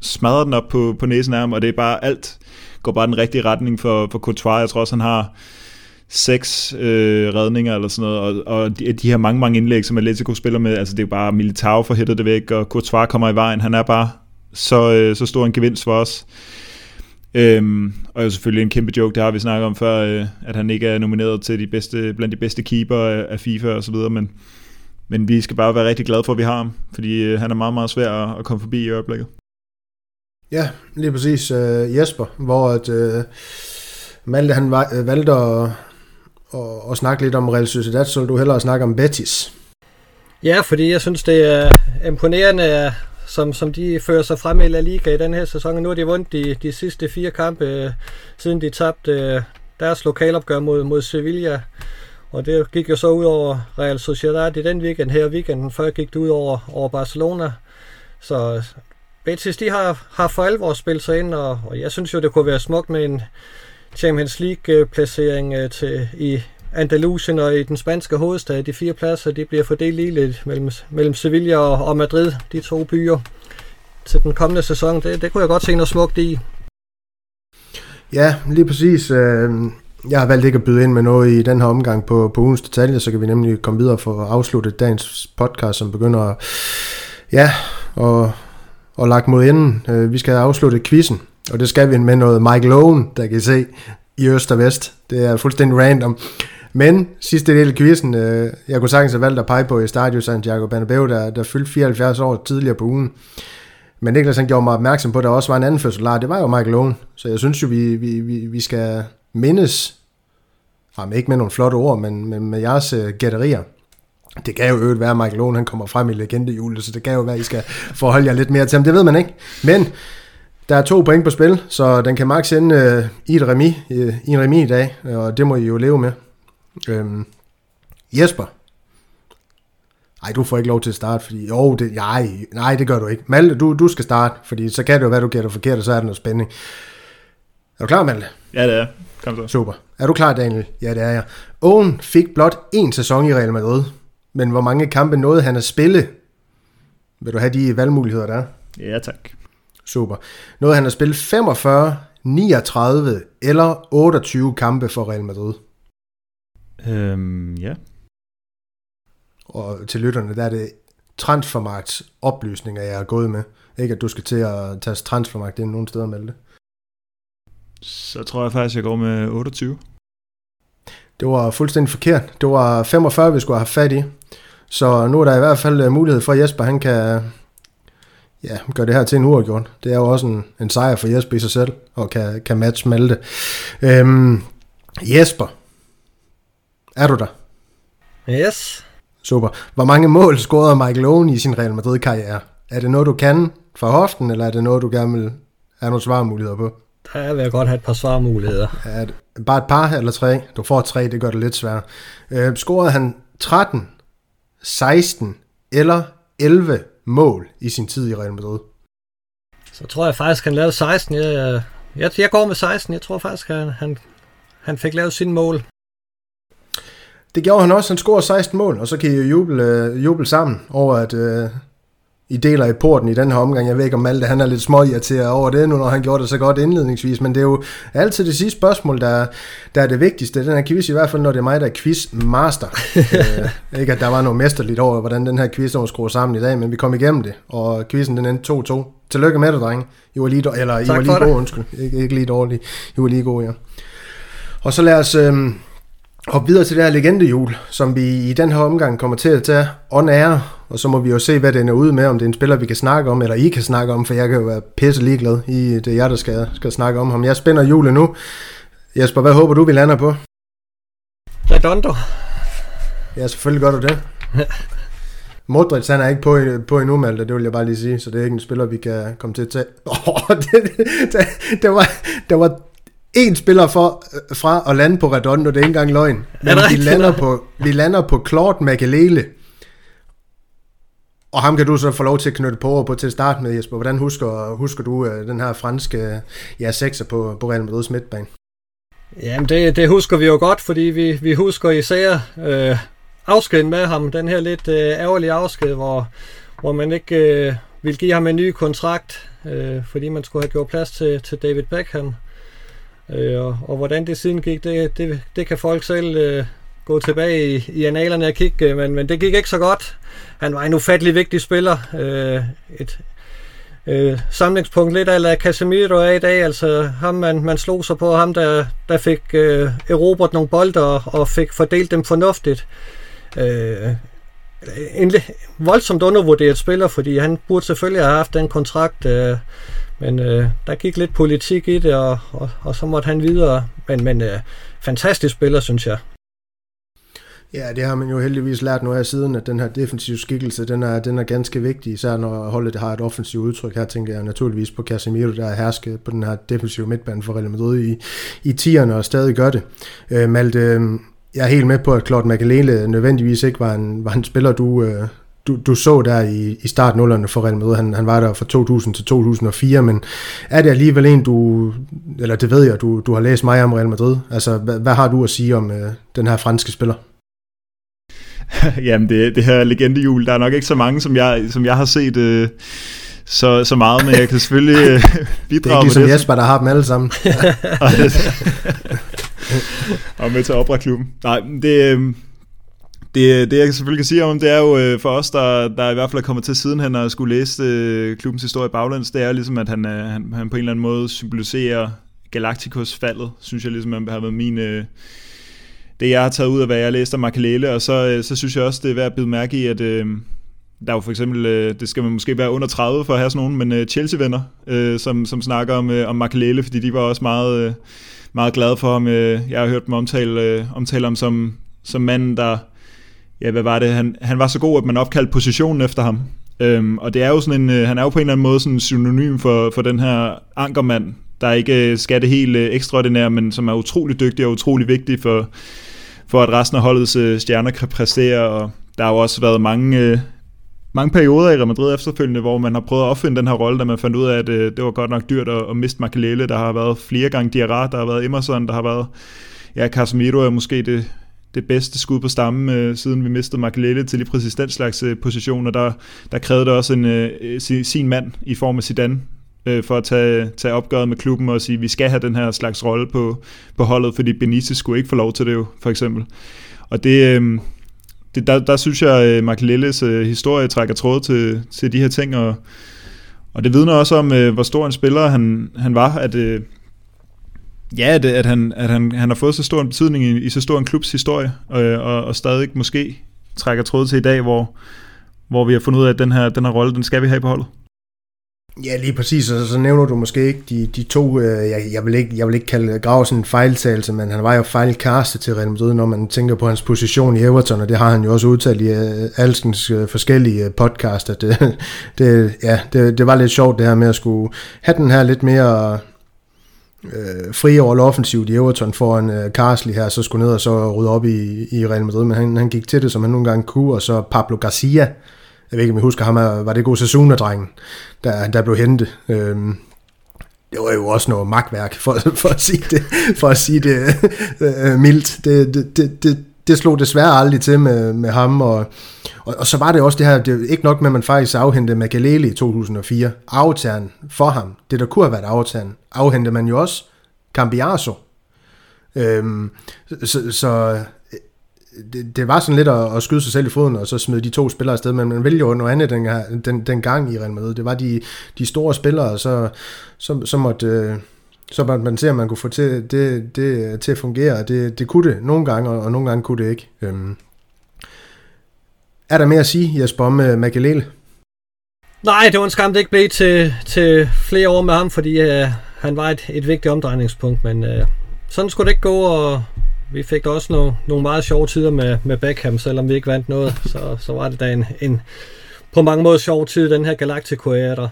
[SPEAKER 3] smadret den op på, på næsen af ham, og det er bare alt går bare den rigtige retning for, for Courtois. Jeg tror også, han har seks øh, redninger eller sådan noget, og, og de, de her mange, mange indlæg, som Atletico spiller med, altså det er bare Militao for hættet det væk, og Courtois kommer i vejen, han er bare så, øh, så stor en gevinst for os. Øhm, og jo selvfølgelig en kæmpe joke, det har vi snakket om før, øh, at han ikke er nomineret til de bedste, blandt de bedste keeper af, af FIFA og så videre, men, men vi skal bare være rigtig glade for, at vi har ham, fordi øh, han er meget, meget svær at, at komme forbi i øjeblikket.
[SPEAKER 1] Ja, lige præcis Øh, Jesper, hvor at, øh, Malte han øh, valgte at, at, at snakke lidt om Real Sociedad, så du hellere snakke om Betis.
[SPEAKER 2] Ja, fordi jeg synes, det er imponerende, som, som de fører sig frem i La Liga i den her sæson. Nu har de vundet de, de sidste fire kampe, øh, siden de tabte øh, deres lokalopgør mod, mod Sevilla. Og det gik jo så ud over Real Sociedad i den weekend her. Weekenden før gik det ud over, over Barcelona. Så Betis, de har, har for alvor spillet sig ind, og, og jeg synes jo, det kunne være smukt med en Champions League-placering øh, til, i Andalusien og i den spanske hovedstad. De fire pladser de bliver fordelt lidt mellem, mellem Sevilla og, og Madrid, de to byer, til den kommende sæson. Det, det kunne jeg godt se noget smukt i.
[SPEAKER 1] Ja, lige præcis. Øh, jeg har valgt ikke at byde ind med noget i den her omgang på, på ugens detaljer, så kan vi nemlig komme videre for at afslutte dagens podcast, som begynder at, ja, og, og lagt mod enden. Øh, vi skal afslutte quizzen, og det skal vi med noget Mike Lowen, der kan I se i øst og vest. Det er fuldstændig random. Men sidste del af quizzen, øh, jeg kunne sagtens have valgt at pege på i Stadio Santiago Bernabeu, der, der fyldte 74 år tidligere på ugen. Men Niklas han gjorde mig opmærksom på, at der også var en anden fødselar. Det var jo Michael Owen. Så jeg synes jo, vi, vi, vi, vi skal mindes, jamen ikke med nogle flotte ord, men, men med jeres uh, gætterier. Det kan jo øvrigt være, at Michael Owen han kommer frem i legendehjulet, så det kan jo være, at I skal forholde jer lidt mere til ham. Det ved man ikke. Men der er to point på spil, så den kan max ende uh, i et remi, uh, i en remi i dag, og det må I jo leve med. Øhm, Jesper. Nej, du får ikke lov til at starte, fordi jo, det, nej, nej, det gør du ikke. Malte, du, du skal starte, fordi så kan det jo være, du gætter forkert, og så er der noget spænding. Er du klar, Malte?
[SPEAKER 3] Ja, det er Kom så.
[SPEAKER 1] Super. Er du klar, Daniel? Ja, det er jeg. Owen fik blot én sæson i Real Madrid, men hvor mange kampe nåede han at spille? Vil du have de valgmuligheder der?
[SPEAKER 3] Ja, tak.
[SPEAKER 1] Super. Nåede han at spille 45, 39 eller 28 kampe for Real Madrid?
[SPEAKER 3] Øhm, ja.
[SPEAKER 1] Og til lytterne, der er det transfermarkts oplysninger, jeg er gået med. Ikke at du skal til at tage transfermarkt ind nogen steder med det.
[SPEAKER 3] Så tror jeg faktisk, jeg går med 28.
[SPEAKER 1] Det var fuldstændig forkert. Det var 45, vi skulle have fat i. Så nu er der i hvert fald øh, mulighed for, at Jesper han kan ja, gøre det her til en uafgjort. Det er jo også en, en sejr for Jesper i sig selv, og kan, kan matche Malte. Øhm, Jesper, er du der?
[SPEAKER 2] Yes.
[SPEAKER 1] Super. Hvor mange mål scorede Michael Owen i sin Real Madrid-karriere? Er det noget, du kan fra hoften, eller er det noget, du gerne vil have nogle svarmuligheder på?
[SPEAKER 2] Der vil jeg godt have et par svarmuligheder.
[SPEAKER 1] Er det bare et par eller tre? Du får tre, det gør det lidt svært. Øh, scorede han 13, 16 eller 11 mål i sin tid i Real Madrid?
[SPEAKER 2] Så tror jeg faktisk, han lavede 16. Jeg, jeg, jeg går med 16. Jeg tror faktisk, han, han, han fik lavet sin mål.
[SPEAKER 1] Det gjorde han også. Han scorede 16 mål, og så kan I jo juble, øh, juble sammen over, at øh, I deler i porten i den her omgang. Jeg ved ikke, om Malte han er lidt småirriteret over det nu, når han gjorde det så godt indledningsvis, men det er jo altid det sidste spørgsmål, der, der er det vigtigste. Den her quiz, i hvert fald når det er mig, der er quizmaster. øh, ikke at der var noget mesterligt over, hvordan den her quiz var skruet sammen i dag, men vi kom igennem det, og quizzen den endte 2-2. Tillykke med det, drenge. I var lige, eller I var lige gode, undskyld. Ikke, ikke lige dårligt. I var lige gode, ja. Og så lad os... Øh, hoppe videre til det her legendehjul, som vi i den her omgang kommer til at tage on air, og så må vi jo se, hvad den er ude med, om det er en spiller, vi kan snakke om, eller I kan snakke om, for jeg kan jo være pisse ligeglad i det, jeg der skal, skal snakke om ham. Jeg spænder hjulet nu. Jesper, hvad håber du, vi lander på?
[SPEAKER 2] Redondo.
[SPEAKER 1] Ja, selvfølgelig gør du det. Modric, han er ikke på, på endnu, Malte, det vil jeg bare lige sige, så det er ikke en spiller, vi kan komme til at tage. Oh, det, det, det, var, det var en spiller for, øh, fra at lande på Redondo, det er ikke engang løgn. Men vi lander, på, vi lander på Claude Magalele. Og ham kan du så få lov til at knytte på på til at starte med, Jesper. Hvordan husker, husker du uh, den her franske ja, sekser på, på Real Madrid's midtbane?
[SPEAKER 2] Jamen, det, det husker vi jo godt, fordi vi, vi husker især øh, afskeden med ham. Den her lidt øh, ærgerlige afsked, hvor, hvor man ikke øh, ville give ham en ny kontrakt, øh, fordi man skulle have gjort plads til, til David Beckham. Øh, og, og hvordan det siden gik, det, det, det kan folk selv øh, gå tilbage i, i analerne og kigge, øh, men, men det gik ikke så godt. Han var en ufattelig vigtig spiller. Øh, et øh, samlingspunkt lidt af Casemiro er i dag. Altså ham, man, man slog sig på, ham der, der fik øh, erobret nogle bolde og, og fik fordelt dem fornuftigt. Øh, en voldsomt undervurderet spiller, fordi han burde selvfølgelig have haft den kontrakt, øh, men øh, der gik lidt politik i det, og, og, og så måtte han videre. Men, men øh, fantastisk spiller, synes jeg.
[SPEAKER 1] Ja, det har man jo heldigvis lært nu af siden, at den her defensive skikkelse, den er, den er ganske vigtig, især når holdet har et offensivt udtryk. Her tænker jeg naturligvis på Casemiro, der er hersket på den her defensive midtbane for Real Madrid i, i tierne og stadig gør det. Øh, Malte, øh, jeg er helt med på, at Claude Magalele nødvendigvis ikke var en, var en spiller, du, øh, du, du så der i, i startnullerne for Real Madrid. Han, han var der fra 2000 til 2004, men er det alligevel en, du, eller det ved jeg, du, du har læst mig om Real Madrid. Altså, hvad, hvad har du at sige om øh, den her franske spiller?
[SPEAKER 3] Jamen, det, det her legendehjul, der er nok ikke så mange, som jeg, som jeg har set øh, så, så meget, men jeg kan selvfølgelig øh, bidrage
[SPEAKER 1] Det er ikke ligesom Jesper, der har dem alle sammen.
[SPEAKER 3] og med til opera-klubben. Nej, det, øh, det, det jeg selvfølgelig kan sige om det er jo øh, for os, der, der i hvert fald er kommet til sidenhen og skulle læse øh, klubbens historie baglæns, det er ligesom, at han, øh, han, han på en eller anden måde symboliserer Galacticos faldet, synes jeg ligesom, har været min... Øh, det jeg har taget ud af, hvad jeg læste af Makalele, og så, øh, så synes jeg også, det er værd at bide mærke i, at øh, der er jo for eksempel, øh, det skal man måske være under 30 for at have sådan nogen, men øh, Chelsea-venner, øh, som, som snakker om, øh, om Makalele, fordi de var også meget, øh, meget glade for ham. Øh, jeg har hørt dem omtale, øh, omtale ham som, som manden, der, ja, hvad var det, han, han var så god, at man opkaldte positionen efter ham. Øhm, og det er jo sådan en, øh, han er jo på en eller anden måde sådan en synonym for, for den her ankermand, der ikke øh, skal det helt øh, ekstraordinære, men som er utrolig dygtig og utrolig vigtig for, for at resten af holdets øh, stjerner kan præstere, og der har jo også været mange, øh, mange perioder i Real Madrid efterfølgende, hvor man har prøvet at opfinde den her rolle, da man fandt ud af, at øh, det var godt nok dyrt at, at miste Makelele. Der har været flere gange Diarra, der har været Emerson, der har været, ja, Casemiro er måske det, det bedste skud på stammen, øh, siden vi mistede Makelele til lige præcis den slags øh, position, og der, der krævede det også en, øh, sin mand i form af Zidane, øh, for at tage, tage opgøret med klubben og sige, at vi skal have den her slags rolle på, på holdet, fordi Benitez skulle ikke få lov til det jo, for eksempel. Og det, øh, det der, der synes jeg, øh, at Mark Lilles øh, historie trækker tråd til, til de her ting, og, og det vidner også om, øh, hvor stor en spiller han, han var, at, øh, ja, det, at, han, at han, han har fået så stor en betydning i, i så stor en klubs historie, og, og, og stadig måske trækker tråd til i dag, hvor, hvor vi har fundet ud af, at den her, den her rolle, den skal vi have på holdet.
[SPEAKER 1] Ja, lige præcis, og så nævner du måske ikke de, de to, øh, jeg, jeg, vil ikke, jeg vil ikke kalde Grausen en fejltagelse, men han var jo fejlkastet til Real Madrid, når man tænker på hans position i Everton, og det har han jo også udtalt i øh, alskens øh, forskellige øh, podcast, at det, det, ja, det, det var lidt sjovt det her med at skulle have den her lidt mere øh, fri all offensivt i Everton foran øh, Carsley her, så skulle ned og så rydde op i, i Real Madrid, men han, han gik til det, som han nogle gange kunne, og så Pablo Garcia, jeg ved ikke, om jeg husker ham, var det god Sasuna-drengen, der, der blev hentet. Øhm, det var jo også noget magtværk, for, for at sige det, for at sige det øh, mildt. Det, det, det, det, det slog desværre aldrig til med, med ham, og, og, og så var det også det her, det er ikke nok med, at man faktisk afhentede Magalele i 2004, aftageren for ham, det der kunne have været aftageren, afhentede man jo også Cambiaso. Øhm, så, så det, det var sådan lidt at, at skyde sig selv i foden, og så smide de to spillere afsted, men man ville jo noget andet den, den, den gang i Real Madrid. Det var de, de store spillere, så, så, så måtte... Øh, så man, man ser, at man kunne få til, det, det, til at fungere. Det, det kunne det nogle gange, og, og nogle gange kunne det ikke. Øhm. Er der mere at sige, Jesper, om øh, uh, Magalele?
[SPEAKER 2] Nej, det var en skam, det ikke blev til, til flere år med ham, fordi uh, han var et, et vigtigt omdrejningspunkt, men uh, sådan skulle det ikke gå, og vi fik da også nogle, nogle meget sjove tider med, med Beckham, selvom vi ikke vandt noget, så, så var det da en, en på mange måder sjov tid, den her galactico der.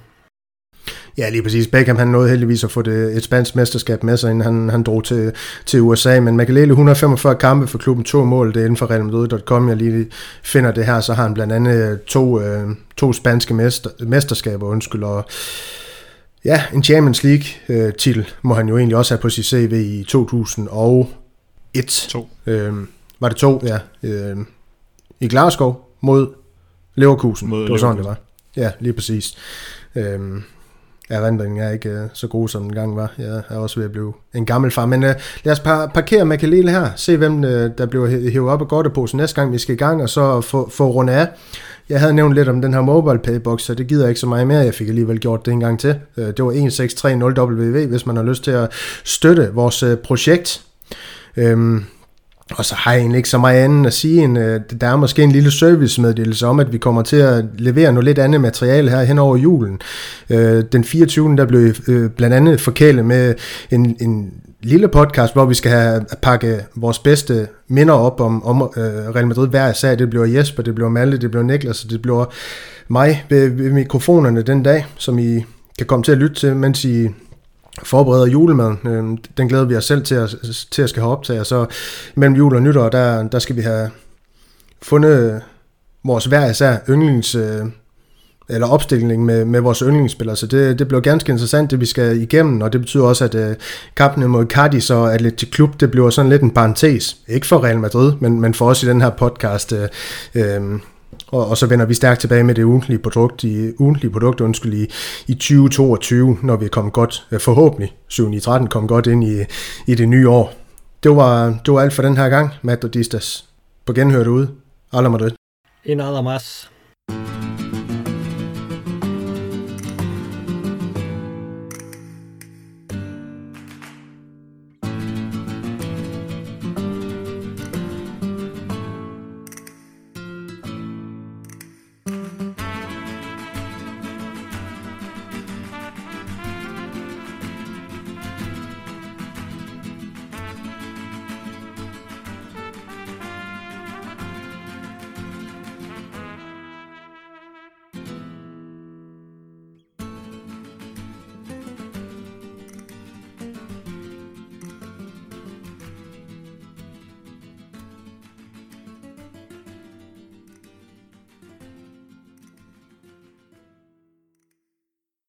[SPEAKER 1] Ja, lige præcis. Beckham han nåede heldigvis at få det, et spansk mesterskab med sig, inden han, han drog til, til USA. Men Magalele 145 kampe for klubben, to mål, det er inden for realmadrid.com. Jeg lige finder det her, så har han blandt andet to, øh, to spanske mester, mesterskaber, undskyld, og ja, en Champions League øh, titel må han jo egentlig også have på sit CV i 2000 og et.
[SPEAKER 3] To.
[SPEAKER 1] Øhm, var det to, ja. Øhm, I Glasgow mod Leverkusen. Mod det var sådan, det var. Ja, lige præcis. Øhm, erindringen er ikke øh, så god, som den gang var. Jeg er også ved at blive en gammel far. Men øh, lad os par- parkere Makalele her, se hvem øh, der bliver hævet op af godteposen næste gang, vi skal i gang, og så få, få rundt af. Jeg havde nævnt lidt om den her mobile paybox, så det gider ikke så meget mere. Jeg fik alligevel gjort det en gang til. Øh, det var 1630WW, hvis man har lyst til at støtte vores øh, projekt. Øhm, og så har jeg egentlig ikke så meget andet at sige, end øh, der er måske en lille servicemeddelelse om, at vi kommer til at levere noget lidt andet materiale her hen over julen. Øh, den 24. der blev øh, blandt andet forkælet med en, en lille podcast, hvor vi skal have pakke vores bedste minder op om, om øh, Real Madrid hver sag. Det bliver Jesper, det bliver Malte, det bliver Niklas, og det bliver mig ved, ved mikrofonerne den dag, som I kan komme til at lytte til, mens I forbereder julemaden. Øh, den glæder vi os selv til at, til at skal have optaget. Så mellem jul og nytår, der, der skal vi have fundet vores hver især yndlings... Øh, eller opstilling med, med vores yndlingsspillere, så det, det bliver ganske interessant, det vi skal igennem, og det betyder også, at øh, kampene mod Cardis og Atletic Klub, det bliver sådan lidt en parentes, ikke for Real Madrid, men, men for os i den her podcast, øh, øh, og, og så vender vi stærkt tilbage med det ugentlige produkt, i, ugentlige produkt undskyld, i, i 2022, når vi er kommet godt, forhåbentlig 7-13, kommet godt ind i, i det nye år. Det var, det var alt for den her gang, Madridistas. På genhør derude. Alla Madrid.
[SPEAKER 2] En alla más.